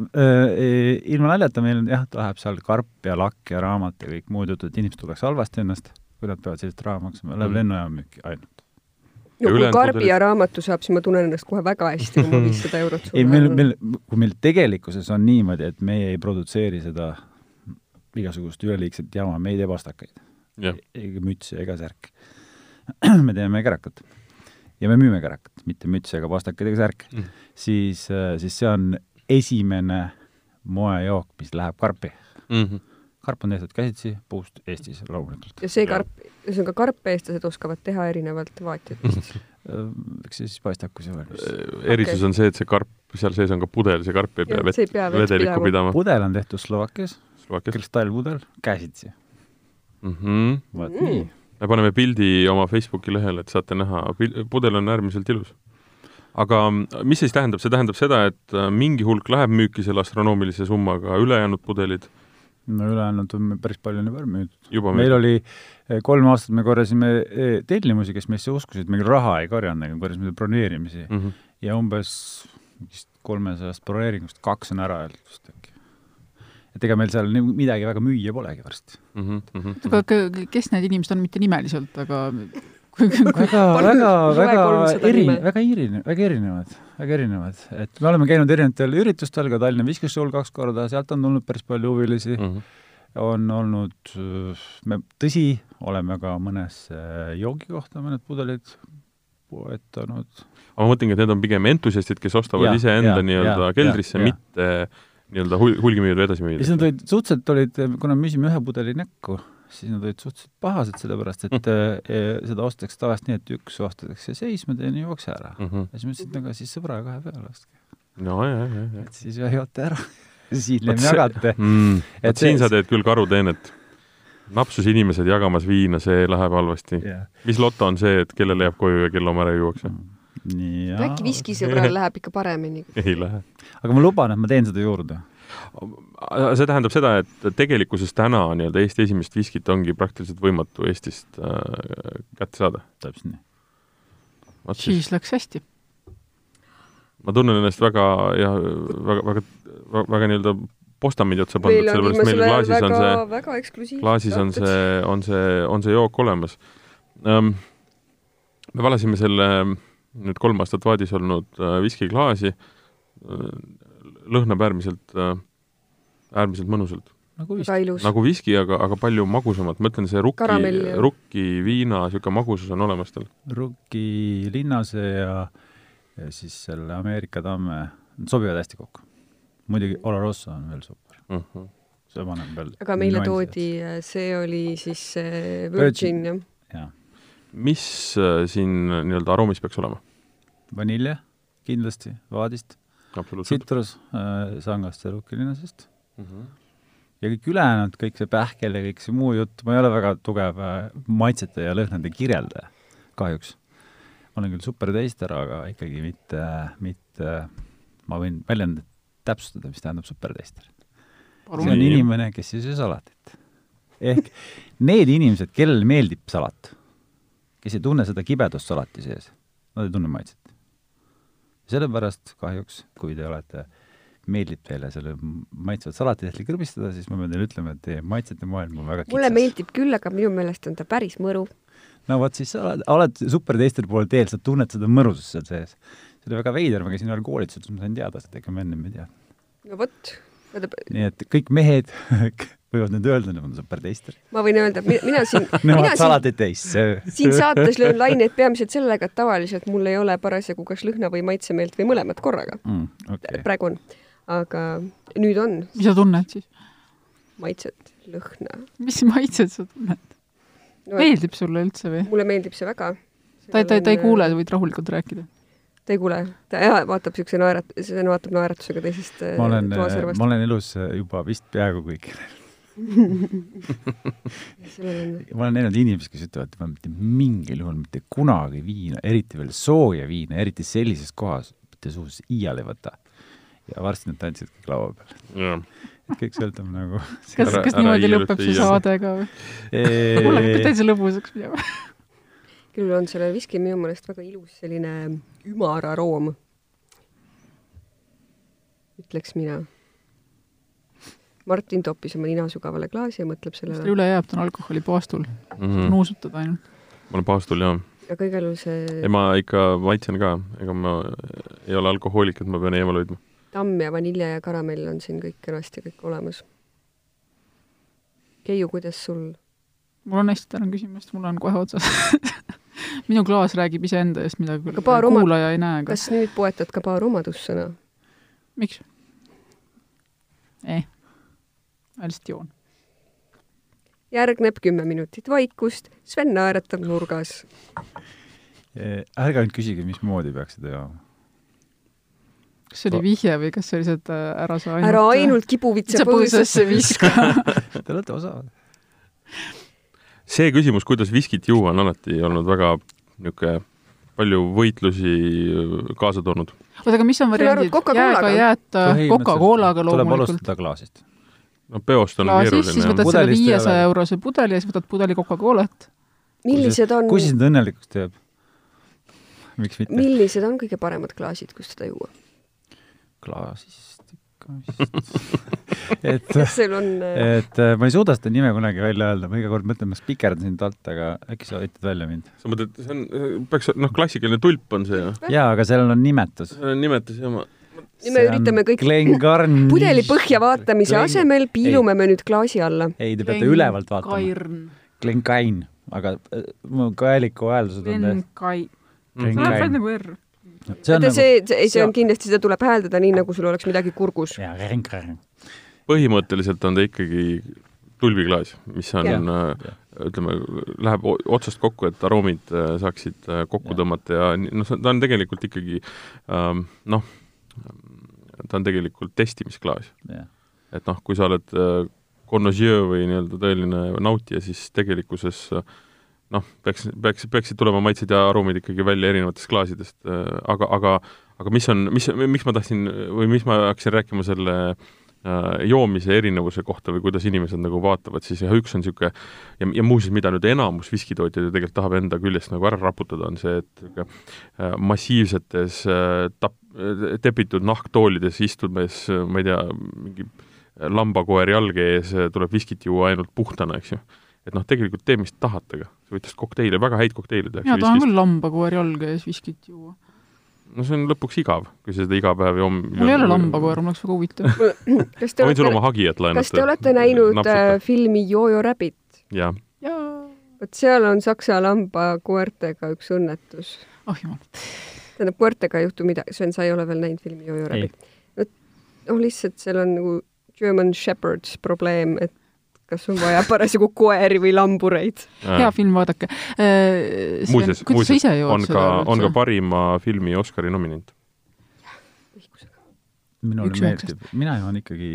ilma naljata meil on jah, läheb seal karp ja lakk ja raamat ja kõik muud jutud, inimesed tunneks halvasti ennast, kui nad peavad sellist raha maksma, läheb Mhm. lennujaama müüki ainult. No kui ülejäänud karbi pudelid- ja raamatu saab, siis ma tunnen ennast kohe väga hästi, kui ma viissada eurot ei, meil, sulle meil, kui meil tegelikkuses on niimoodi, et meie ei produtseeri seda igasugust üleliigset jama, me ei tee pastakaid ega mütse ega särke. me teeme kärakat ja me müüme kärakat, mitte mütse ega pastakaid ega särke Mm. siis, siis see on esimene moejook, mis läheb karpi. mm. -hmm. Karp on tehtud käsitsi puust Eestis loomulikult. ja see karp, ühesõnaga karpe eestlased oskavad teha erinevalt vaatjatest. eks see siis paistab, kui see valmis. erisus Okei. on see, et see karp, seal sees on ka pudel, see karp ei pea vett vedelikku pidama. pidama. pudel on tehtud Slovakkias, kristallpudel, käsitsi. mm. -hmm. vot Mm. nii. me paneme pildi oma Facebooki lehele, et saate näha, pudel on äärmiselt ilus. aga mm, mis siis tähendab, see tähendab seda, et äh, mingi hulk läheb müüki selle astronoomilise summaga, ülejäänud pudelid no ülejäänud on päris palju on juba ära müüdud. meil oli eh, kolm aastat, me korjasime eh, tellimusi, kes meisse uskusid, me küll raha ei korjanud, aga korjasime broneerimisi mm. -hmm. ja umbes vist kolmesajast broneeringust kaks on ära öeldud vist äkki. et ega meil seal midagi väga müüa polegi varsti. Mm -hmm. aga k- kes need inimesed on, mitte nimeliselt, aga kui, kui, väga, väga, väga 300 eri väga erinevad, väga erinevad, väga erinevad, et me oleme käinud erinevatel üritustel ka Tallinna Viskushowl kaks korda, sealt on tulnud päris palju huvilisi Mm -hmm. on olnud, me tõsi, oleme ka mõnes äh, joogikohta mõned pudelid poetanud. aga ma mõtlengi, et need on pigem entusiastid, kes ostavad iseenda nii-öelda keldrisse, mitte nii-öelda hul-, hulgimüüjad või ja siis edasimüüjad. nad olid, suhteliselt olid, kuna me müüsime ühe pudeli näkku, siis nad olid suhteliselt pahased, sellepärast et mm. seda ostetakse tavaliselt nii, et üks ostetakse seisma, teine ei jookse ära. Mhm. ja siis ma ütlesin, et aga siis sõbraga kahe peale ostke. no ja, ja, ja. et siis joote ära. Vot see- jagate. mm.. Et siin sa teed küll karuteenet. napsus inimesed jagamas viina, see läheb halvasti. jah. mis loto on see, et kellele jääb koju ja kella oma ära juuakse? nii, äkki viskisõbral läheb ikka paremini? ei lähe. aga ma luban, et ma teen seda juurde. See tähendab seda, et tegelikkuses täna nii-öelda Eesti esimest viskit ongi praktiliselt võimatu Eestist äh, kätte saada. täpselt nii. siis, läks hästi. ma tunnen ennast väga ja väga, väga, väga nii-öelda postamendi otsa pandud, on sellepärast meil klaasis on väga see, väga eksklusiivsed klaasis on see, on see, on see jook olemas um,. me valasime selle nüüd kolm aastat vaadis olnud äh, viskiklaasi äh,, lõhnab äärmiselt äh,, äärmiselt mõnusalt. nagu ilus. nagu viski, aga, aga palju magusamalt, ma ütlen, see rukki rukki viina niisugune magusus on olemas tal. Rukki linnase ja, ja siis selle Ameerika tamme, nad sobivad hästi kokku. muidugi Oloroso on veel super, Uh -huh. see paneb veel aga meile nüansi toodi, see oli siis see Virgin jah. jaa, mis äh, siin nii-öelda aroomis peaks olema? vanilje kindlasti, vaadist. Tsitrus äh, sangast ja Rukki linnasest Uh -huh. ja kõik ülejäänud, kõik see pähkel ja kõik see muu jutt, ma ei ole väga tugev äh, maitsete ja lõhnade kirjeldaja, kahjuks. ma olen küll super teister, aga ikkagi mitte, mitte, ma võin väljendit täpsustada, mis tähendab super teister. see on inimene, kes ei söö salatit. ehk need inimesed, kellele meeldib salat, kes ei tunne seda kibedust salati sees, nad ei tunne maitset. Sellepärast kahjuks, kui te olete, meeldib teile selle maitsvat salatitehli kõrbistada, siis ma pean teile ütlema, et teie maitsete maailm on väga mulle kitsas. meeldib küll, aga minu meelest on ta päris mõru. no vot, siis sa oled, oled super teistel pool teel, sa tunned seda mõrusust seal sees. see oli väga veider, ma käisin ühel koolitusel, siis ma sain teada seda, ega ma ennem ei teadnud. no vot, nii et kõik mehed võivad nüüd öelda, nad on superteister. ma võin öelda, et mina siin Nemad salad ei teist. siin saates löön laineid peamiselt sellega, et tavaliselt mul ei ole parasjagu kas lõhna või maitsemeelt või mõlemat korraga mm,. Okay. praegu on, aga nüüd on. mis sa tunned siis? maitset, lõhna. mis maitset sa tunned no,? meeldib sulle üldse või? mulle meeldib see väga. ta, ta, ta ei kuule, sa võid rahulikult rääkida ta ei kuule, ta jah, vaatab niisuguse naerat-, see vaatab naeratusega teisest ma olen, ma olen elus juba vist peaaegu kõik ma olen näinud inimesi, kes ütlevad, et ma mitte mingil juhul mitte kunagi viina, eriti veel sooja viina, eriti sellises kohas, mitte suus iial ei võta. ja varsti nad tantsivad kõik laua peal. et kõik sõltub nagu kas, kas niimoodi lõpeb see saade ka või? mul hakkab täitsa lõbusaks minema küll on sellel viskil minu meelest väga ilus selline ümar aroom, ütleks mina Martin toppis oma nina sügavale klaasi ja mõtleb sellele. mis tal üle jääb, ta on alkoholipaastul mm. -hmm. nuusutada ainult. ma olen paastul, jah. aga igal juhul see ei, ma ikka maitsen ka, ega ma ei ole alkohoolik, et ma pean eemal hoidma. tamm ja vanilje ja karamell on siin kõik kenasti kõik olemas. Keiu, kuidas sul? mul on hästi, tänan küsimast, mul on kohe otsas minu klaas räägib iseenda eest, mida küll kuulaja ei näe. kas nüüd poetad ka paar omadussõna? miks? ei ma lihtsalt joon. järgneb kümme minutit vaikust, Sven naeratab nurgas. ärge ainult küsige, mismoodi peaks seda jooma. kas see oli vihje või kas see lihtsalt äh, ära sa ainult ära ainult kibuvitsa põõsasse viska Te olete osavad. see küsimus, kuidas viskit juua, on alati olnud väga niisugune palju võitlusi äh, kaasa toonud. oota, aga mis on variandid? jääga jääta, Coca-Colaga loomulikult. tuleb alustada klaasist no peost on no, keeruline. siis võtad selle viiesaja eurose pudeli ja siis võtad pudeli Coca-Colat. millised on kui sind õnnelikuks teeb? miks mitte? millised on kõige paremad klaasid, kus seda juua? klaasist ikka vist et, on... Äh, et äh, ma ei suuda seda nime kunagi välja öelda, ma iga kord mõtlen, ma spikerdan sind alt, aga äkki sa aitad välja mind? sa mõtled, see on, peaks, noh, klassikaline tulp on see ju? jaa, aga sellel on nimetus. sellel on nimetus, jah, ma nüüd me üritame kõik pudeli põhja vaatamise Glen... asemel piilume ei. me nüüd klaasi alla. ei, te peate Glen... ülevalt vaatama. Glencairn, aga äh, mu kaeliku hääldused on Glencairn. see läheb välja nagu R. see on, nagu... see, see, see on kindlasti, seda tuleb hääldada nii, nagu sul oleks midagi kurgus. põhimõtteliselt on ta ikkagi tulbiklaas, mis on, äh, ütleme, läheb otsast kokku, et aroomid äh, saaksid kokku ja. tõmmata ja noh, ta on tegelikult ikkagi ähm, noh, ta on tegelikult testimisklaas. Yeah.. et noh, kui sa oled äh, connoisseur või nii-öelda tõeline nautija, siis tegelikkuses äh, noh, peaks, peaks, peaksid tulema maitsed ja aroomid ikkagi välja erinevatest klaasidest, äh, aga, aga aga mis on, mis, miks ma tahtsin või miks ma hakkasin rääkima selle Äh, joomise erinevuse kohta või kuidas inimesed nagu vaatavad, siis jah, üks on niisugune ja, ja muuseas, mida nüüd enamus viskitootjaid ju tegelikult tahab enda küljest nagu ära raputada, on see, et niisugune äh, massiivsetes äh, tap-, tepitud nahktoolides istudes, ma ei tea, mingi lambakoer jalge ees tuleb viskit juua ainult puhtana, eks ju. et noh, tegelikult tee, mis tahate, aga sa võid kokteile, väga häid kokteile tehakse. mina tahan küll lambakoer jalge ees viskit juua no see on lõpuks igav, kui sa seda iga päev joom-. mul ei ole lambakoera, mul oleks väga huvitav. ma võin sulle oma hagijat laenata. kas te olete näinud napsuta. Äh, filmi Jojo Rabbit? jah ja.. vot seal on saksa lambakoertega üks õnnetus. oh jumal. tähendab, koertega ei juhtu midagi, Sven, sa ei ole veel näinud filmi Jojo Rabbit? noh, lihtsalt seal on nagu German Shepherds probleem, et kas on vaja parasjagu koeri või lambureid. hea film, vaadake. Äh, muuseas, muuseas on ka, on ka parima filmi Oscari nominent. minule meeldib, mina joon ikkagi,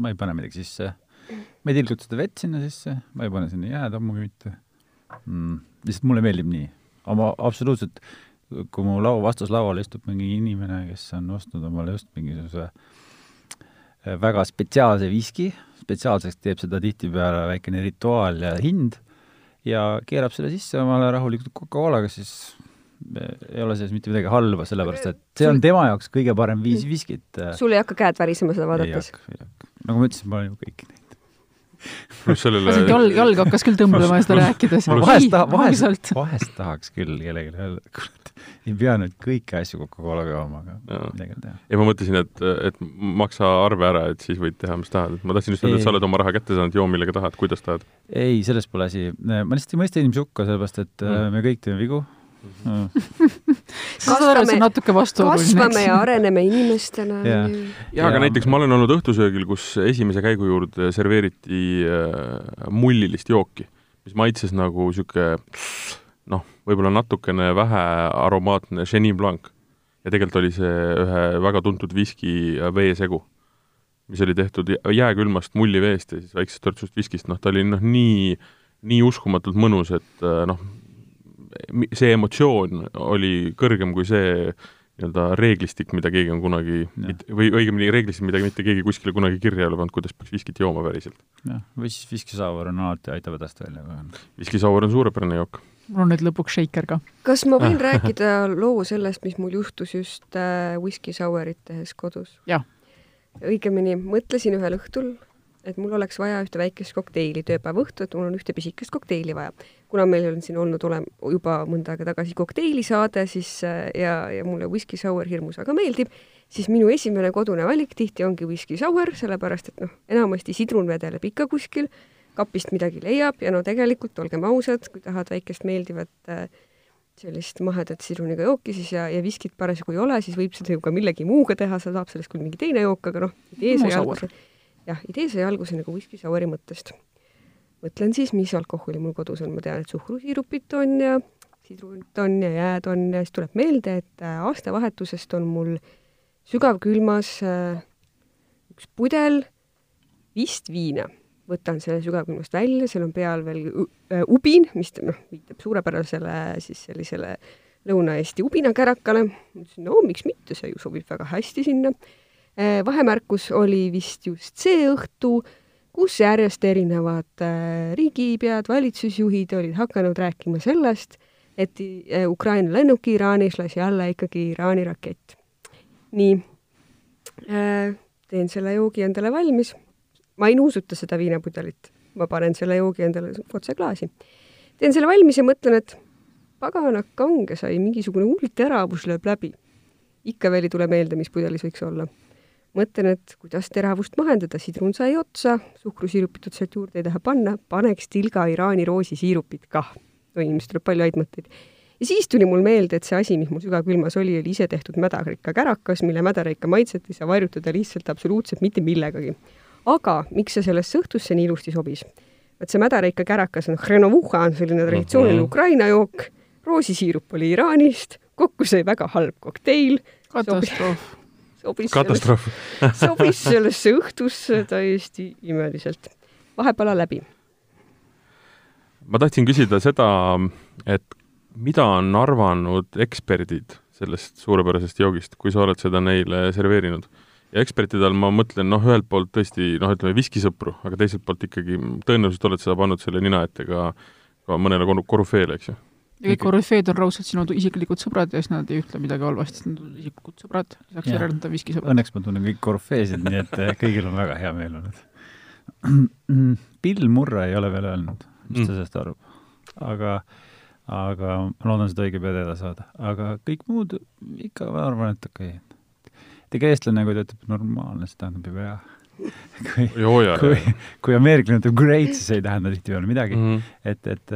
ma ei pane midagi sisse. ma ei tilguta seda vett sinna sisse, ma ei pane sinna jääd ammugi mitte mm,. lihtsalt mulle meeldib nii. oma absoluutselt, kui mu laua, vastaslaual istub mingi inimene, kes on ostnud omale just mingisuguse äh, väga spetsiaalse viski, spetsiaalseks teeb seda tihtipeale väikene rituaal ja hind ja keerab selle sisse omale rahulikult Coca-Colaga, siis ei ole selles mitte midagi halba, sellepärast et see on tema jaoks kõige parem viis viskit. sul ei hakka käed värisema seda vaadates? nagu ma ütlesin, ma olen ju kõiki näinud. Sellele jalg, jalg hakkas küll tõmblema seda rääkides. vahest taha, vahest, vahest tahaks küll kellelegi öelda, kurat, ei pea nüüd kõiki asju Coca-Colaga jooma, aga midagi ei teha. ja ma mõtlesin, et, et maksa arve ära, et siis võid teha, mis tahad, ma tahtsin just öelda, et sa oled oma raha kätte saanud, joo millega tahad, kuidas tahad. ei, selles pole asi, ma lihtsalt ei mõista inimesi hukka, sellepärast et mm. me kõik teeme vigu mm.. natuke vastuoluline. kasvame ja areneme inimestena. ja, ja, aga näiteks ma olen olnud õhtusöögil, kus esimese käigu juurde serveeriti äh, mullilist jooki, mis maitses nagu niisugune noh, võib-olla natukene vähe aromaatne Chenin Blanc. ja tegelikult oli see ühe väga tuntud viski veesegu, mis oli tehtud jääkülmast mulliveest ja siis väiksest törtsust viskist, noh, ta oli noh, nii, nii uskumatult mõnus, et äh, noh, see emotsioon oli kõrgem kui see nii-öelda reeglistik, mida keegi on kunagi, või õigemini reeglistik, mida mitte keegi kuskile kunagi kirja ei ole pannud, kuidas peaks viskit jooma päriselt. jah, või siis viskisauer on alati, aitab hädast välja. viskisauer on suurepärane jook. mul on nüüd lõpuks šeiker ka. kas ma võin rääkida loo sellest, mis mul juhtus just äh, viskisauerit tehes kodus? õigemini mõtlesin ühel õhtul, et mul oleks vaja ühte väikest kokteili tööpäeva õhtu, et mul on ühte pisikest kokteili vaja. kuna meil on siin olnud olem-, juba mõnda aega tagasi kokteilisaade, siis äh, ja, ja mulle whisky sour hirmus väga meeldib, siis minu esimene kodune valik tihti ongi whisky sour, sellepärast et noh, enamasti sidrun vedeleb ikka kuskil, kapist midagi leiab ja no tegelikult, olgem ausad, kui tahad väikest meeldivat äh, sellist mahedat sidruniga jooki siis ja, ja viskit parasjagu ei ole, siis võib seda ju ka millegi muuga teha, sa saab sellest küll mingi teine jook, aga noh, idee sai alguse jah, idee sai alguse nagu whisky sour'i mõttest. mõtlen siis, mis alkoholi mul kodus on, ma tean, et suhkrusiirupit on ja sidrunit on ja jääd on ja siis tuleb meelde, et äh, aastavahetusest on mul sügavkülmas äh, üks pudel vist viina. võtan selle sügavkülmast välja, seal on peal veel äh, ubin, mis noh, viitab suurepärasele siis sellisele Lõuna-Eesti ubinakärakale. mõtlesin, no miks mitte, see ju sobib väga hästi sinna vahemärkus oli vist just see õhtu, kus järjest erinevad äh, riigipead, valitsusjuhid olid hakanud rääkima sellest, et äh, Ukraina lennuki Iraanis lasi alla ikkagi Iraani rakett. nii, teen selle joogi endale valmis. ma ei nuusuta seda viinapudelit, ma panen selle joogi endale otse klaasi. teen selle valmis ja mõtlen, et pagana kange sai, mingisugune hull teravus lööb läbi. ikka veel ei tule meelde, mis pudelis võiks olla mõtlen, et kuidas teravust mahendada, sidrun sai otsa, suhkrusiirupit sealt juurde ei taha panna, paneks tilga Iraani roosisiirupit kah. no inimestel tuleb palju häid mõtteid. ja siis tuli mul meelde, et see asi, mis mul sügavkülmas oli, oli ise tehtud mädarikka kärakas, mille mädarikka maitset ei saa varjutada lihtsalt absoluutselt mitte millegagi. aga miks see sellesse õhtusse nii ilusti sobis? vot see mädarikka kärakas on hrenovuha, on selline traditsiooniline. Ukraina jook, roosisiirup oli Iraanist, kokku sai väga halb kokteil. katastroof sobis katastroof sobis sellesse õhtusse täiesti imeliselt. vahepala läbi. ma tahtsin küsida seda, et mida on arvanud eksperdid sellest suurepärasest joogist, kui sa oled seda neile serveerinud? ja ekspertide all ma mõtlen noh, ühelt poolt tõesti noh, ütleme viskisõpru, aga teiselt poolt ikkagi tõenäoliselt oled seda pannud selle nina ette ka, ka mõnele korüfeele, eks ju ja kõik korüfeed on raudselt sinu isiklikud sõbrad ja siis nad ei ütle midagi halvasti, sest nad on isiklikud sõbrad, lisaks järelikult on viskisõbrad. Õnneks ma tunnen kõik korüfeesid, nii et eh, kõigil on väga hea meel olnud. Bill Murray ei ole veel öelnud, mis ta mm. sellest arvab. aga, aga ma loodan seda õige pea teada saada. aga kõik muud ikka ma arvan, et okei okay.. ega eestlane, kui ta ütleb normaalne, see tähendab juba hea kui, kui, kui ameeriklane ütleb great, siis ei tähenda tihtipeale midagi mm. -hmm. et, et,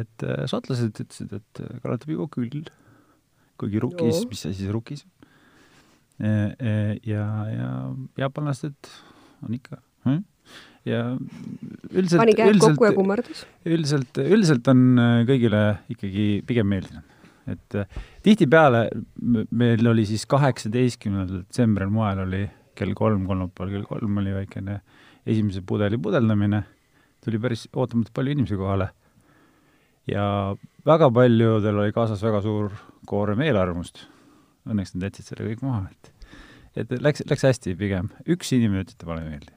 et šotlased ütlesid, et kannatab juba küll, kuigi rukis, mis asi see rukis e, e, ja, ja jaapanlased on ikka hm? ja üldiselt, üldiselt, üldiselt, üldiselt on kõigile ikkagi pigem meeldinud. et tihtipeale meil oli siis kaheksateistkümnendal detsembril moel oli kell kolm, kolmapäeval kell kolm oli väikene esimese pudeli pudeldamine, tuli päris ootamatult palju inimesi kohale. ja väga paljudel oli kaasas väga suur koorem eelarvamust. Õnneks nad jätsid selle kõik maha, et et läks, läks hästi pigem. üks inimene ütles, et talle ei meeldi.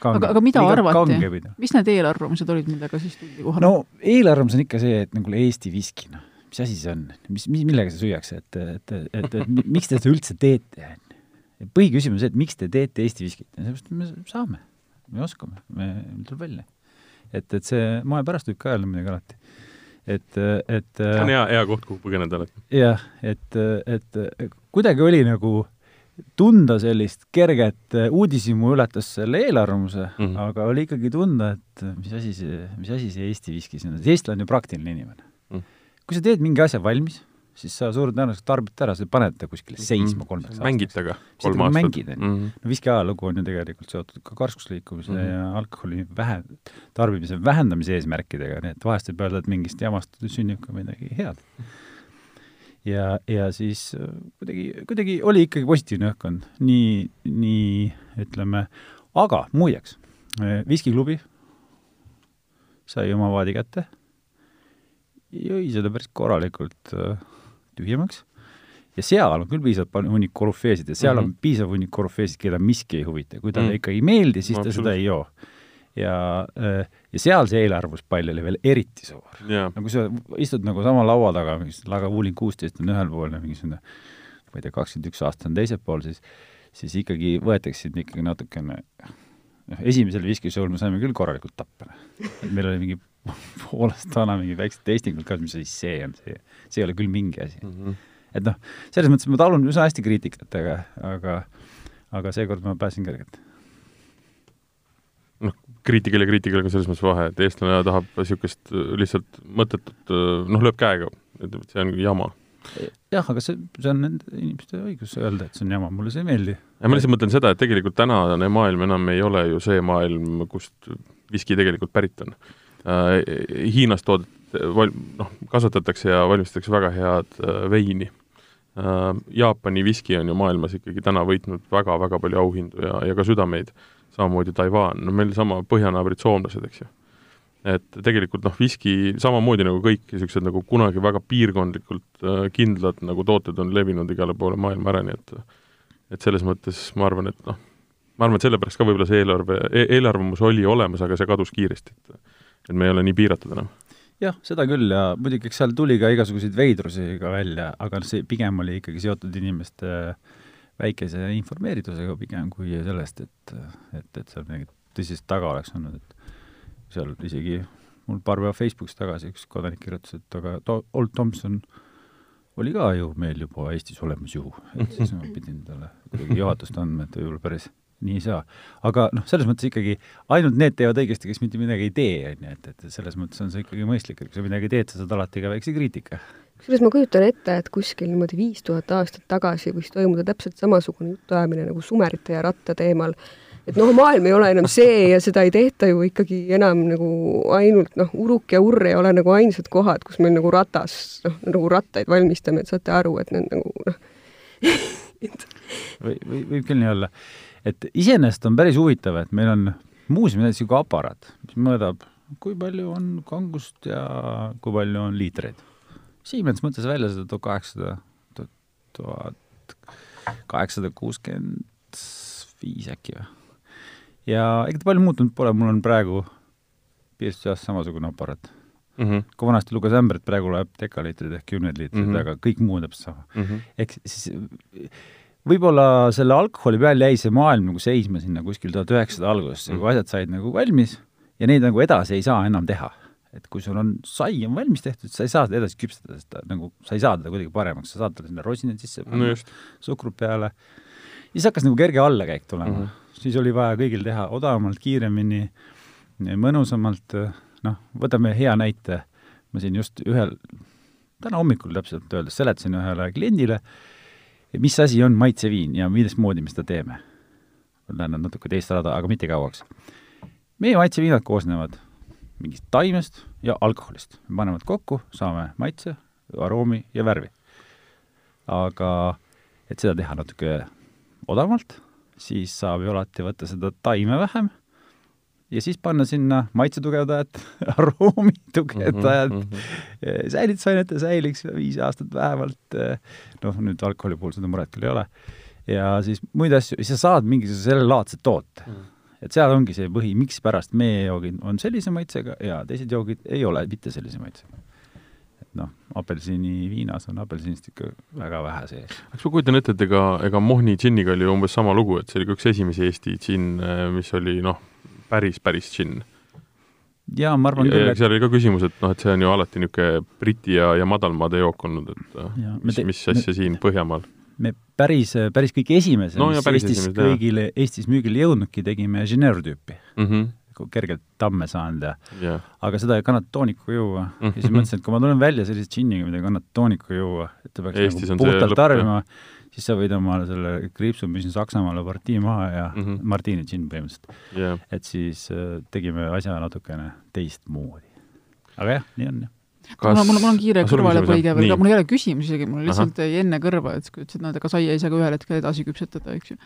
aga, aga mida arvati? mis need eelarvamused olid, millega siis tuldi kohale? no eelarvamus on ikka see, et nagu Eesti viski, noh, mis asi see on, mis, mis, millega see süüakse, et, et, et, et, et miks te seda üldse teete, põhiküsimus, et miks te teete Eesti viskit, sellepärast me saame. me oskame, me, meil tuleb välja. et, et see moe pärast võib ka öelda midagi alati. et, et see on hea, hea koht, kuhu põgeneda alati. jah, et, et kuidagi oli nagu tunda sellist kerget uudishimu ületas selle eelarvamuse mm, -hmm. aga oli ikkagi tunda, et mis asi see, mis asi see Eesti viskis on, eestlane on ju praktiline inimene mm. -hmm. kui sa teed mingi asja valmis, siis sa suure tõenäosusega tarbid ta ära, sa paned ta kuskile seisma mm. kolmeks aastaks. mängid temaga kolm aastat. mängid, on ju. no viski ajalugu on ju tegelikult seotud ka karskusliikumise mm -hmm. ja alkoholi vähe, tarbimise vähendamise eesmärkidega, nii et vahest võib öelda, et mingist jamast sünnib ka midagi head. ja, ja siis äh, kuidagi, kuidagi oli ikkagi positiivne õhkkond, nii, nii ütleme, aga muideks, äh, viskiklubi sai oma vaadi kätte, jõi seda päris korralikult äh, tühjemaks ja seal on küll piisavalt hunnik korüfeesid ja seal mm -hmm. on piisav hunnik korüfeesid, keda miski ei huvita, kui talle mm -hmm. ikka ei meeldi, siis ta seda ei joo. ja, äh, ja seal see eelarvuspall oli veel eriti suur yeah.. no kui sa istud nagu sama laua taga, Lagavulin kuusteist on ühel pool ja mingisugune ma ei tea, kakskümmend üks aastat on teisel pool, siis siis ikkagi võetakse sind ikkagi natukene noh, esimesel viskishowl me saime küll korralikult tappa. meil oli mingi poolest vana mingi väiksed testingud ka, mis asi see on, see, see ei ole küll mingi asi mm. -hmm. et noh, selles mõttes ma talun üsna hästi kriitikat, aga, aga, aga seekord ma pääsin kergelt. noh, kriitikal ja kriitikal on ka selles mõttes vahe, et eestlane tahab niisugust lihtsalt mõttetut, noh, lööb käega, et see on jama jah, aga see, see on nende inimeste õigus öelda, et see on jama, mulle see ei meeldi. ja ma lihtsalt mõtlen seda, et tegelikult tänane maailm enam ei ole ju see maailm, kust viski tegelikult pärit on Äh, Hiinas toodet, val-, noh, kasvatatakse ja valmistatakse väga head äh, veini. Äh, Jaapani viski on ju maailmas ikkagi täna võitnud väga-väga palju auhindu ja, ja ka südameid, samamoodi Taiwan, no meil sama põhjanaabrid soomlased, eks ju. et tegelikult noh, viski samamoodi nagu kõik niisugused nagu kunagi väga piirkondlikult kindlad nagu tooted on levinud igale poole maailma ära, nii et et selles mõttes ma arvan, et noh, ma arvan, et sellepärast ka võib-olla see eelarve e, eelarvamus oli olemas, aga see kadus kiiresti, et et me ei ole nii piiratud enam. jah, seda küll ja muidugi eks seal tuli ka igasuguseid veidrusi ka välja, aga see pigem oli ikkagi seotud inimeste väikese informeeritusega pigem kui sellest, et, et, et seal midagi tõsist taga oleks olnud, et seal isegi mul paar päeva Facebookis tagasi üks kodanik kirjutas, et aga to-, Old Thompson oli ka ju meil juba Eestis olemas ju, et siis ma pidin talle kuidagi juhatust andma, et võib-olla päris nii ei saa. aga noh, selles mõttes ikkagi ainult need teevad õigesti, kes mitte midagi ei tee, on ju, et, et selles mõttes on see ikkagi mõistlik, et kui sa midagi teed, sa saad alati ka väikse kriitika. kusjuures ma kujutan ette, et kuskil niimoodi viis tuhat aastat tagasi võis toimuda täpselt samasugune jutuajamine nagu sumerite ja ratta teemal, et noh, maailm ei ole enam see ja seda ei tehta ju ikkagi enam nagu ainult noh, Uruk ja Urr ei ole nagu ainsad kohad, kus meil nagu ratas, noh, nagu rattaid valmistame, et saate aru, et need nagu noh või, või võib küll nii olla et iseenesest on päris huvitav, et meil on muuseumis näiteks niisugune aparaat, mis mõõdab, kui palju on kangust ja kui palju on liitreid. Siemens mõtles välja seda tuhat kaheksasada, tuhat kaheksasada kuuskümmend viis äkki või. ja ega ta palju muutunud pole, mul on praegu piirstuseas samasugune aparaat mm. -hmm. kui vanasti luges ämbrit, praegu loeb dekaliitrid ehk kümneid liitreid mm, -hmm. aga kõik muu on täpselt sama mm. -hmm. ehk siis võib-olla selle alkoholi peal jäi see maailm nagu seisma sinna kuskil tuhat üheksasada algusesse mm., kui asjad said nagu valmis ja neid nagu edasi ei saa enam teha. et kui sul on sai on valmis tehtud, sa ei saa seda edasi küpsetada, sest ta nagu, sa ei saa teda kuidagi paremaks, sa saad talle sinna rosinad sisse panna no, suhkrut peale, siis hakkas nagu kerge allakäik tulema mm. -hmm. siis oli vaja kõigil teha odavamalt, kiiremini, mõnusamalt, noh, võtame hea näite, ma siin just ühel, täna hommikul täpselt öeldes seletasin ühele kliendile, mis asi on maitseviin ja mismoodi me seda teeme? Lähen natuke teist rada, aga mitte kauaks. meie maitseviinad koosnevad mingist taimest ja alkoholist. me paneme nad kokku, saame maitse, aroomi ja värvi. aga et seda teha natuke odavamalt, siis saab ju alati võtta seda taime vähem ja siis panna sinna maitsetugevdajat, aroomi tugevdajat mm, -hmm. säilitusainet ja säiliks viis aastat vähemalt, noh, nüüd alkoholi puhul seda muret küll ei ole, ja siis muid asju, siis sa saad mingisuguse sellelaadse toote mm. -hmm. et seal ongi see põhi, mikspärast meie joogid on sellise maitsega ja teised joogid ei ole mitte sellise maitsega et noh, apelsiniviinas on apelsinist ikka väga vähe sees. eks ma kujutan ette, et ega, ega Mohni džinniga oli umbes sama lugu, et see oli ka üks esimesi Eesti džinn, mis oli noh, päris, päris džinn. jaa, ma arvan ja, küll, et seal oli ka küsimus, et noh, et see on ju alati niisugune Briti ja, ja madalmaade jook olnud, et ja, mis, mis asja me, siin Põhjamaal? me päris, päris kõige esimese no,, mis Eestis esimesed, kõigile, Eestis müügile jõudnudki, tegime Genève tüüpi mm. -hmm kergelt tamme saanud ja yeah. aga seda ei kannata tooniku juua mm. -hmm. ja siis mõtlesin, et kui ma tulen välja sellise džinniga, mida ei kannata tooniku juua, et ta peaks Eestis nagu puhtalt tarbima, siis sa võid omale selle kriipsu, mis on Saksamaale partii maha ja mm -hmm. Martini džinn põhimõtteliselt yeah.. et siis äh, tegime asja natukene teistmoodi. aga jah, nii on jah kas... mul, mul on kiire kõrvalepõige veel, mul ei ole küsimusi isegi, mul lihtsalt jäi enne kõrva, et kui ütlesid, no ega saia ei saa ka ühel hetkel edasi küpsetada, eks ju.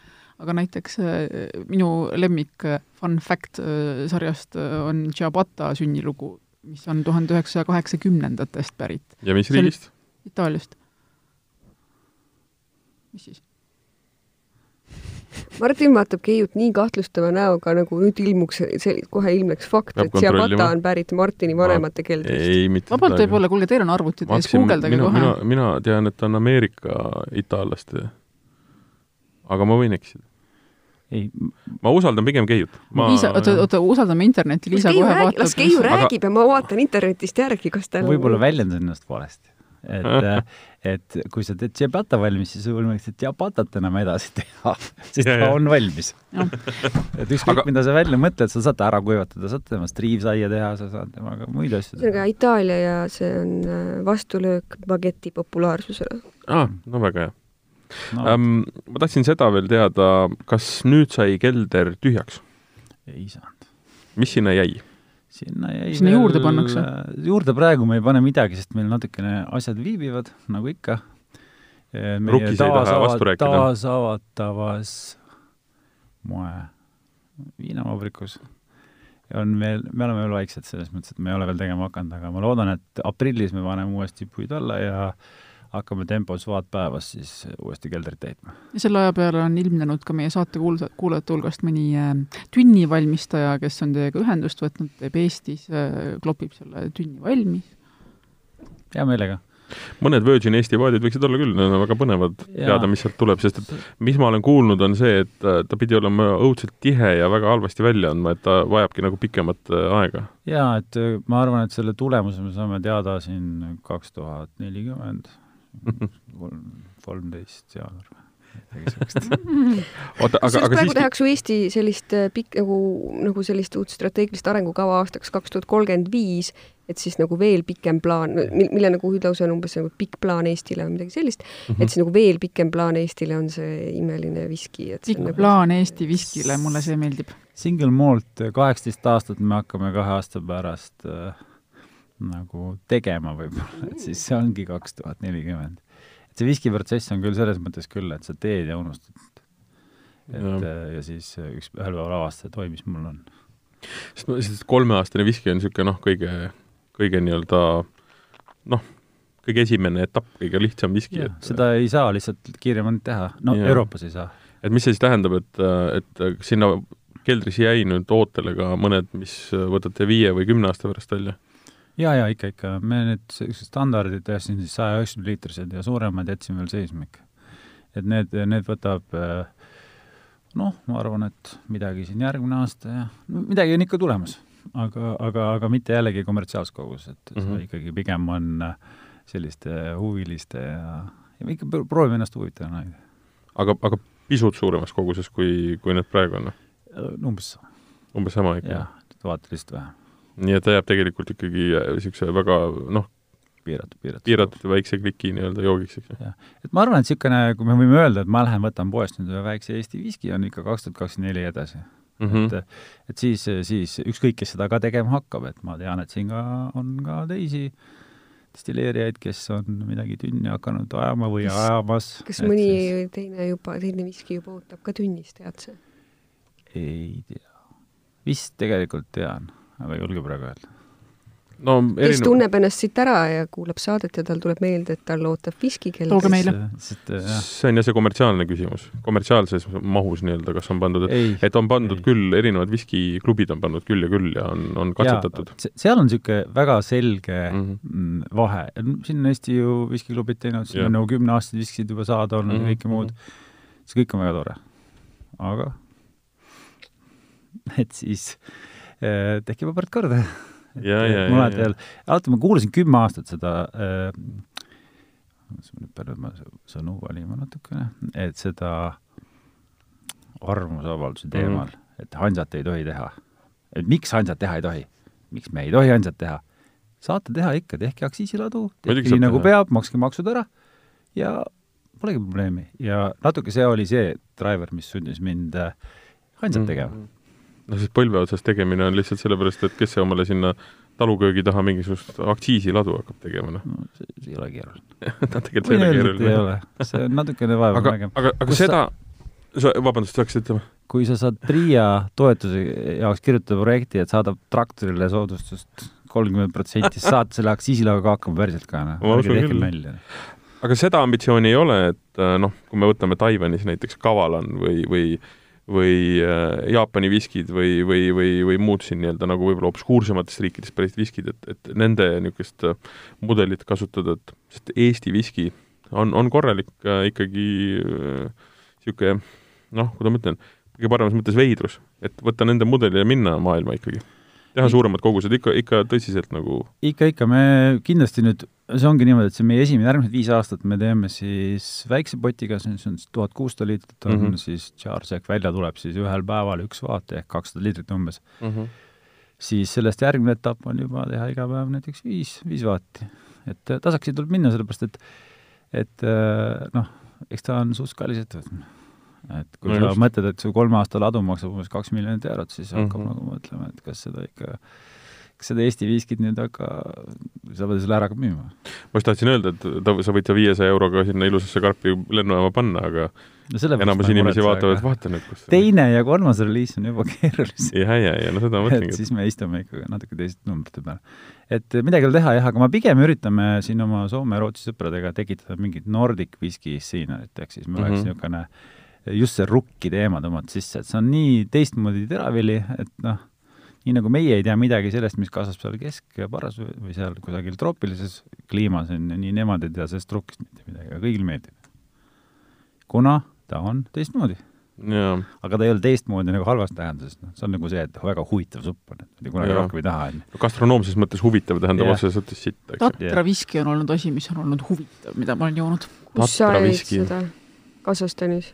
aga näiteks äh, minu lemmik äh, fun fact äh, sarjast on Ciabatta sünnilugu, mis on tuhande üheksasaja kaheksakümnendatest pärit. ja mis riigist? Itaaliast. Mis siis? Martin vaatab Keiut nii kahtlustava näoga, nagu nüüd ilmuks, see kohe ilmneks fakt, et Ciabatta on pärit Martini vanemate keldrist. ei, mitte vabalt võib-olla, kuulge, teil on arvutid ees, guugeldage kohe. mina, mina tean, et ta on Ameerika itaallaste. aga ma võin eksida. ei, ma usaldan pigem Keiut ma.... Liisa, oota, oota, usaldame internetti, Liisa kohe räägi, vaatab. las Keiu räägib aga... ja ma vaatan internetist järgi, kas tal võib-olla väljendan ennast valesti et et kui sa teed ciabatta valmis, siis sul võiks ciabatat enam edasi teha, sest ja, ta on valmis et ükskõik Aga..., mida sa välja mõtled, sa saad ta ära kuivatada, saad temast riivsaia teha, sa saad temaga muid asju teha. ühesõnaga Itaalia ja see on äh, vastulöök bageti populaarsusele. aa, no väga hea no.. Um, ma tahtsin seda veel teada, kas nüüd sai kelder tühjaks? ei saanud. mis sinna jäi? Sinna jäi sinna veel, juurde pannakse? juurde praegu me ei pane midagi, sest meil natukene asjad viibivad, nagu ikka. Vastu rääkida? taasavatavas moe viinavabrikus on veel, me oleme veel vaiksed selles mõttes, et me ei ole veel tegema hakanud, aga ma loodan, et aprillis me paneme uuesti puid alla ja hakkame tempos vaat päevas siis uuesti keldrit täitma. ja selle aja peale on ilmnenud ka meie saate kuulsa, kuulajate hulgast mõni äh, tünnivalmistaja, kes on teiega ühendust võtnud, teeb Eestis äh,, klopib selle tünni valmis. hea meelega mõned Virgin Eesti paadid võiksid olla küll, need on väga põnevad ja. teada, mis sealt tuleb, sest et mis ma olen kuulnud, on see, et äh, ta pidi olema õudselt tihe ja väga halvasti välja andma, et ta vajabki nagu pikemat aega. jaa, et ma arvan, et selle tulemuse me saame teada siin kaks tuhat nelikümmend kolmteist jaanuar oota, aga, aga praegu tehakse ju Eesti sellist äh, pikk nagu, nagu sellist uut strateegilist arengukava aastaks kaks tuhat kolmkümmend viis, et siis nagu veel pikem plaan, mille nagu hüüdlause on umbes nagu pikk plaan Eestile või midagi sellist mm, -hmm. et siis nagu veel pikem plaan Eestile on see imeline viski, et pikk nagu... plaan Eesti viskile, mulle see meeldib. Single malt kaheksateist aastat me hakkame kahe aasta pärast äh, nagu tegema võib-olla, et siis see ongi kaks tuhat nelikümmend. et see viskiprotsess on küll selles mõttes küll, et sa teed ja unustad. et ja, äh, ja siis äh, üks, ühel päeval avastad, oi, mis mul on. sest no sest kolmeaastane viski on niisugune noh, kõige, kõige nii-öelda noh, kõige esimene etapp, kõige lihtsam viski. Et... seda ei saa lihtsalt kiiremini teha, no ja. Euroopas ei saa. et mis see siis tähendab, et, et sinna keldris jäi nüüd ootele ka mõned, mis võtate viie või kümne aasta pärast välja? Jaa, jaa, ikka, ikka. me need sellised standardid tõstsin siis saja üheksakümne liitrised ja suuremad jätsime veel seisma ikka. et need, need võtab noh, ma arvan, et midagi siin järgmine aasta ja no, midagi on ikka tulemas. aga, aga, aga mitte jällegi kommertsiaalses koguses, et mm -hmm. ikkagi pigem on selliste huviliste ja, ja ikka proovime ennast huvitada hoida. aga, aga pisut suuremas koguses, kui, kui need praegu on? umbes sama. umbes sama ikka? jah, vaata lihtsalt vähem nii et ta jääb tegelikult ikkagi niisuguse väga noh, piiratud, piiratud. piiratud väikse kliki nii-öelda joogiks, eks ju. et ma arvan, et niisugune, kui me võime öelda, et ma lähen võtan poest nüüd ühe väikse Eesti viski, on ikka kaks tuhat kakskümmend neli edasi mm. -hmm. et, et siis, siis ükskõik, kes seda ka tegema hakkab, et ma tean, et siin ka on ka teisi destilleerijaid, kes on midagi tünni hakanud ajama või kas, ajamas. kas mõni siis... teine juba, teine viski juba ootab ka tünnis, tead sa? ei tea. vist tegelikult tean ei julge praegu öelda. no erinev... kes tunneb ennast siit ära ja kuulab saadet ja tal tuleb meelde, et tal ootab viskikell. tooge meile. see on jah see kommertsiaalne küsimus, kommertsiaalses mahus nii-öelda, kas on pandud, et, on pandud ei. küll, erinevad viskiklubid on pannud küll ja küll ja on, on katsetatud. seal on niisugune väga selge mhm. mm -hmm. vahe, siin on Eesti ju viskiklubid teinud, siin on nagu kümneaastased viskid juba saada olnud mm -hmm. ja kõike muud, see kõik on väga tore. aga et siis äh, tehke vabalt korda. ja, ja, mul alati veel, alati ma kuulasin kümme aastat seda äh, nüüd pean ma sõnu valima natukene, et seda arvamusavalduse teemal mm, -hmm. et hansat ei tohi teha. et miks hansat teha ei tohi? miks me ei tohi hansat teha? saate teha ikka, tehke aktsiisiladu, tehke nii nagu teha. peab, makske maksud ära ja polegi probleemi. ja natuke see oli see driver, mis sundis mind hansat mm -hmm. tegema. No siis põlve otsas tegemine on lihtsalt sellepärast, et kes see omale sinna taluköögi taha mingisugust aktsiisiladu hakkab tegema, noh no,. see, see ei ole keeruline no tegelikult ei ole keeruline. ei ole, see on natukene vaeva aga, aga, aga Kus seda sa sa, vabandust, sa hakkasid ütlema? kui sa saad PRIA toetuse jaoks kirjutada projekti, et saadab traktorile soodustust kolmkümmend protsenti, siis saad selle aktsiisilauaga hakkama päriselt ka, noh. ärge tehke nalja. aga seda ambitsiooni ei ole, et äh, noh, kui me võtame Taiwanis näiteks Kavalan või, või või äh, Jaapani viskid või, või, või, või muud siin nii-öelda nagu võib-olla obskuursematest riikidest pärit viskid, et, et nende niisugust äh, mudelit kasutada, et sest Eesti viski on, on korralik äh, ikkagi niisugune noh, kuidas ma ütlen, kõige paremas mõttes veidrus, et võtta nende mudeli ja minna maailma ikkagi. Teha suuremad kogused ikka, ikka tõsiselt nagu ikka, ikka, me kindlasti nüüd, see ongi niimoodi, et see meie esimene, järgmised viis aastat me teeme siis väikse potiga, see on siis tuhat kuussada liitrit, on mm -hmm. siis Chargeback välja tuleb siis ühel päeval üks vaat ehk kakssada liitrit umbes mm. -hmm. siis sellest järgmine etapp on juba teha iga päev näiteks viis, viis vaati. et tasakesi tuleb minna, sellepärast et et noh, eks ta on suht kallis ettevõtmine et kui no sa just. mõtled, et su kolme aasta ladu maksab umbes kaks miljonit eurot, siis mm -hmm. hakkab nagu mõtlema, et kas seda ikka, kas seda Eesti viiskit nüüd hakka, sa pead selle ära ka müüma. ma just tahtsin öelda, et ta, sa võid sa viiesaja euroga sinna ilusasse karpi lennujaama panna, aga no enamus inimesi vaatavad, vaata nüüd, kus teine ja kolmas reliis on juba keerulisem. ja, ja, ja no seda ma mõtlengi. siis me istume ikka natuke teiste numbrite peal. et midagi ei ole teha jah, aga ma pigem üritame siin oma Soome ja Rootsi sõpradega tekitada mingit Nordic whisky stseenerit, ehk siis meil oleks mm -hmm. niisugune just see rukki teema tõmmata sisse, et see on nii teistmoodi teravili, et noh, nii nagu meie ei tea midagi sellest, mis kasvab seal keskparas või seal kusagil troopilises kliimas, on ju, nii nemad ei tea sellest rukkist mitte midagi, aga kõigile meeldib. kuna ta on teistmoodi. aga ta ei ole teistmoodi nagu halvas tähenduses, noh, see on nagu see, et väga huvitav supp on, et kunagi ja. rohkem ei taha, on ju. gastronoomses mõttes huvitav tähendab otseses mõttes sitt, eks ju. Tatra viski on olnud asi, mis on olnud huvitav, mida ma olen joonud. kus sa jäid seda? Kasahstanis?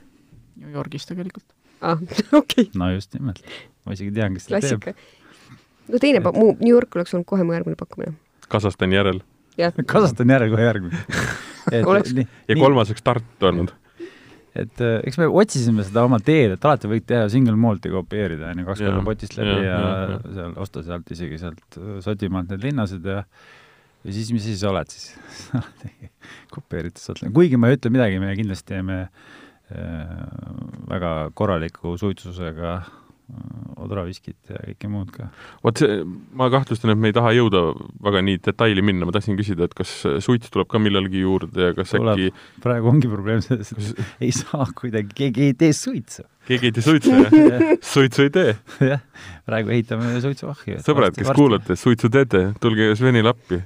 New Yorgis tegelikult. aa, okei. no just nimelt, ma isegi tean, kes seda teeb. no teine, mu New York oleks olnud kohe mu järgmine pakkumine. Kasahstani järel. Kasahstani järel kohe järgmine oleks. ja kolmas oleks Tartu olnud et äh, eks me otsisime seda oma teed, et alati võid teha single malt'i kopeerida, on ju, kaks korda potist läbi ja, ja, ja, ja seal osta sealt isegi sealt Šotimaalt need linnased ja ja siis, mis siis oled siis kopeeritud sealt, kuigi ma ei ütle midagi, me kindlasti teeme äh, Äh, väga korraliku suitsusega äh, odraviskit ja kõike muud ka. vot see, ma kahtlustan, et me ei taha jõuda väga nii detaili minna, ma tahtsin küsida, et kas suits tuleb ka millalgi juurde ja kas tuleb. äkki praegu ongi probleem selles, et kas... ei saa kuidagi, keegi ei tee suitsu. keegi ei tee suitsu, jah? suitsu ei tee? jah, praegu ehitame suitsuahju. sõbrad, kes varsti. kuulate, suitsu teete, tulge Svenile appi.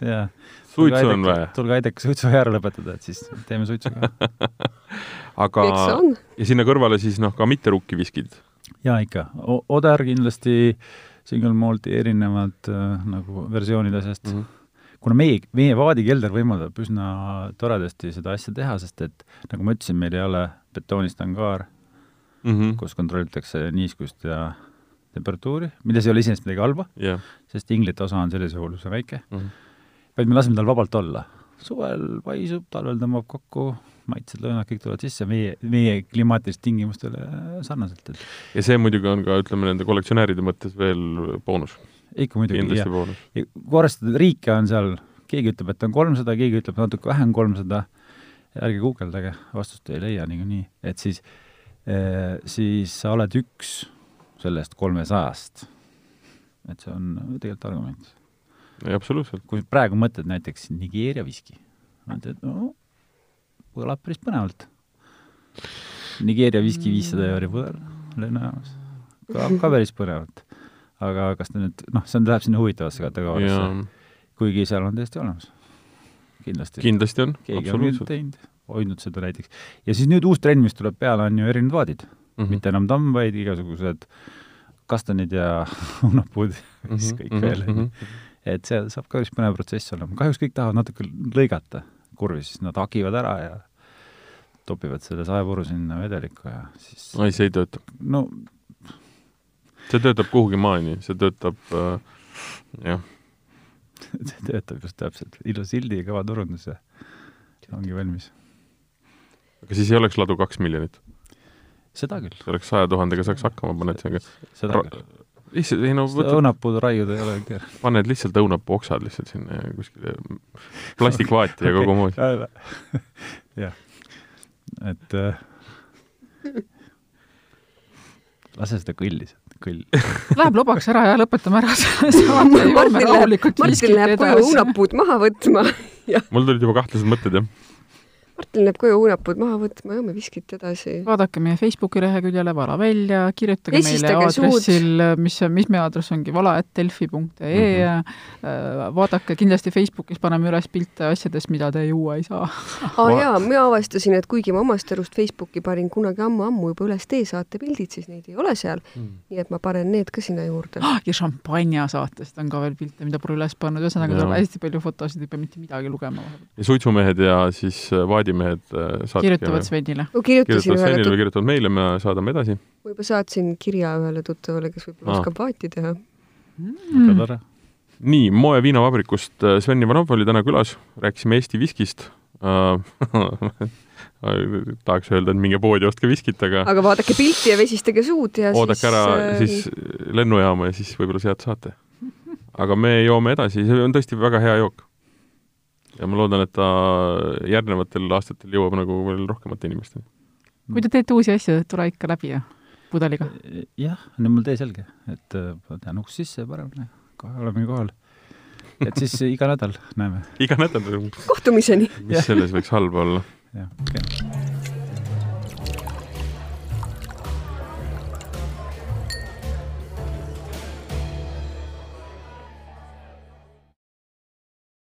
Suitsu on vaja. tulge aidake suitsu ära lõpetada, et siis teeme suitsu ka aga ja sinna kõrvale siis noh, ka mitte rukkiviskid? jaa, ikka. Oder kindlasti, single malt'i erinevad äh, nagu versioonid asjast mm. -hmm kuna meie, meie vaadikelder võimaldab üsna toredasti seda asja teha, sest et nagu ma ütlesin, meil ei ole betoonist angaar mm, -hmm. kus kontrollitakse niiskust ja temperatuuri, milles ei ole iseenesest midagi halba yeah., sest inglite osa on sellisel juhul üsna väike mm, -hmm. Vaid me laseme tal vabalt olla. suvel paisub, talvel tõmbab kokku, maitsed, lõhnad, kõik tulevad sisse meie, meie klimaatilistele tingimustele sarnaselt, et ja see muidugi on ka, ütleme, nende kollektsionääride mõttes veel boonus. ikka muidugi, ja, ja kui arvestada, riike on seal, keegi ütleb, et on kolmsada, keegi ütleb natuke vähem kolmsada, ärge guugeldage, vastust ei leia niikuinii, et siis eh,, siis sa oled üks sellest kolmesajast. et see on tegelikult argument. Absoluutselt. kui praegu mõtled näiteks Nigeeria viski, mõtled, no kõlab päris põnevalt. Nigeeria viski viissada euri võõr lennujaamas, kõlab ka päris põnevalt. aga kas ta nüüd, noh, see on, läheb sinna huvitavasse kategooriasse, kuigi seal on täiesti olemas. kindlasti. kindlasti on, teinud, hoidnud seda näiteks. ja siis nüüd uus trend, mis tuleb peale, on ju erinevad vaadid mm. -hmm. mitte enam tamm, vaid igasugused kastanid ja õunapuud ja siis kõik Mhm, veel mhm. Et see saab ka päris põnev protsess olema. kahjuks kõik tahavad natuke lõigata kurvi, siis nad hagivad ära ja topivad selle saepuru sinna vedelikku ja siis ei, see ei tööta. no see töötab kuhugi maani, see töötab äh, jah, see töötab just täpselt, ilus sildi ja kõva turundus ja ongi valmis. aga siis ei oleks ladu kaks miljonit, seda küll, oleks saja tuhandega saaks hakkama, paned sellega, seda küll. lihtsalt, ei no võtad, õunapuudu raiuda ei ole keeruline. paned lihtsalt õunapuu oksad lihtsalt sinna ja kuskile plastikvaati ja kogu mood. jah, et äh, lase seda kõlli sealt, kõll. Läheb lobaks ära ja lõpetame ära selle saate, Martin läheb, Martin läheb koju õunapuud maha võtma. mul tulid juba kahtlased mõtted, jah. Martin läheb koju õunapuud maha võtma, joome viskit edasi. vaadake meie Facebooki leheküljele Vala välja, kirjutage meile Vesistage suud. aadressil, mis, mis meie aadress ongi vala.delfi.ee mm, -hmm. vaadake kindlasti Facebookis paneme üles pilte asjadest, mida te juua ei saa. aa jaa, mina avastasin, et kuigi ma omast arust Facebooki panin kunagi ammu-ammu juba üles teesaate pildid, siis neid ei ole seal. nii et ma panen need ka sinna juurde. ja šampanja saatest on ka veel pilte, mida pole üles pannud, ühesõnaga tuleb hästi palju fotosid, ei pea mitte midagi lugema. ja suitsumehed ja siis äh, vaadimehed äh, saatke kirjutavad Svenile. kirjutavad ühele Svenile või, kirjutavad meile, me saadame edasi. ma juba saatsin kirja ühele tuttavale, kes võib-olla oskab vaati teha. väga tore. nii, Moe viinavabrikust äh, Sven Ivanov oli täna külas, rääkisime Eesti viskist äh. tahaks öelda, et minge poodi, ostke viskit, aga aga vaadake pilti ja vesistage suud ja oodake siis ära siis lennujaama ja siis võib-olla sealt saate. aga me joome edasi, see on tõesti väga hea jook. Ja ma loodan, et ta järgnevatel aastatel jõuab nagu veel rohkemate inimesteni. kui te teete uusi asju, tule ikka läbi ja pudeliga. jah, nüüd on mul tee selge, et äh, tean uks sisse ja paremini, kohe oleme kohal. et siis iga nädal näeme, iga nädal, kohtumiseni. mis selles võiks halba olla. jah, okei.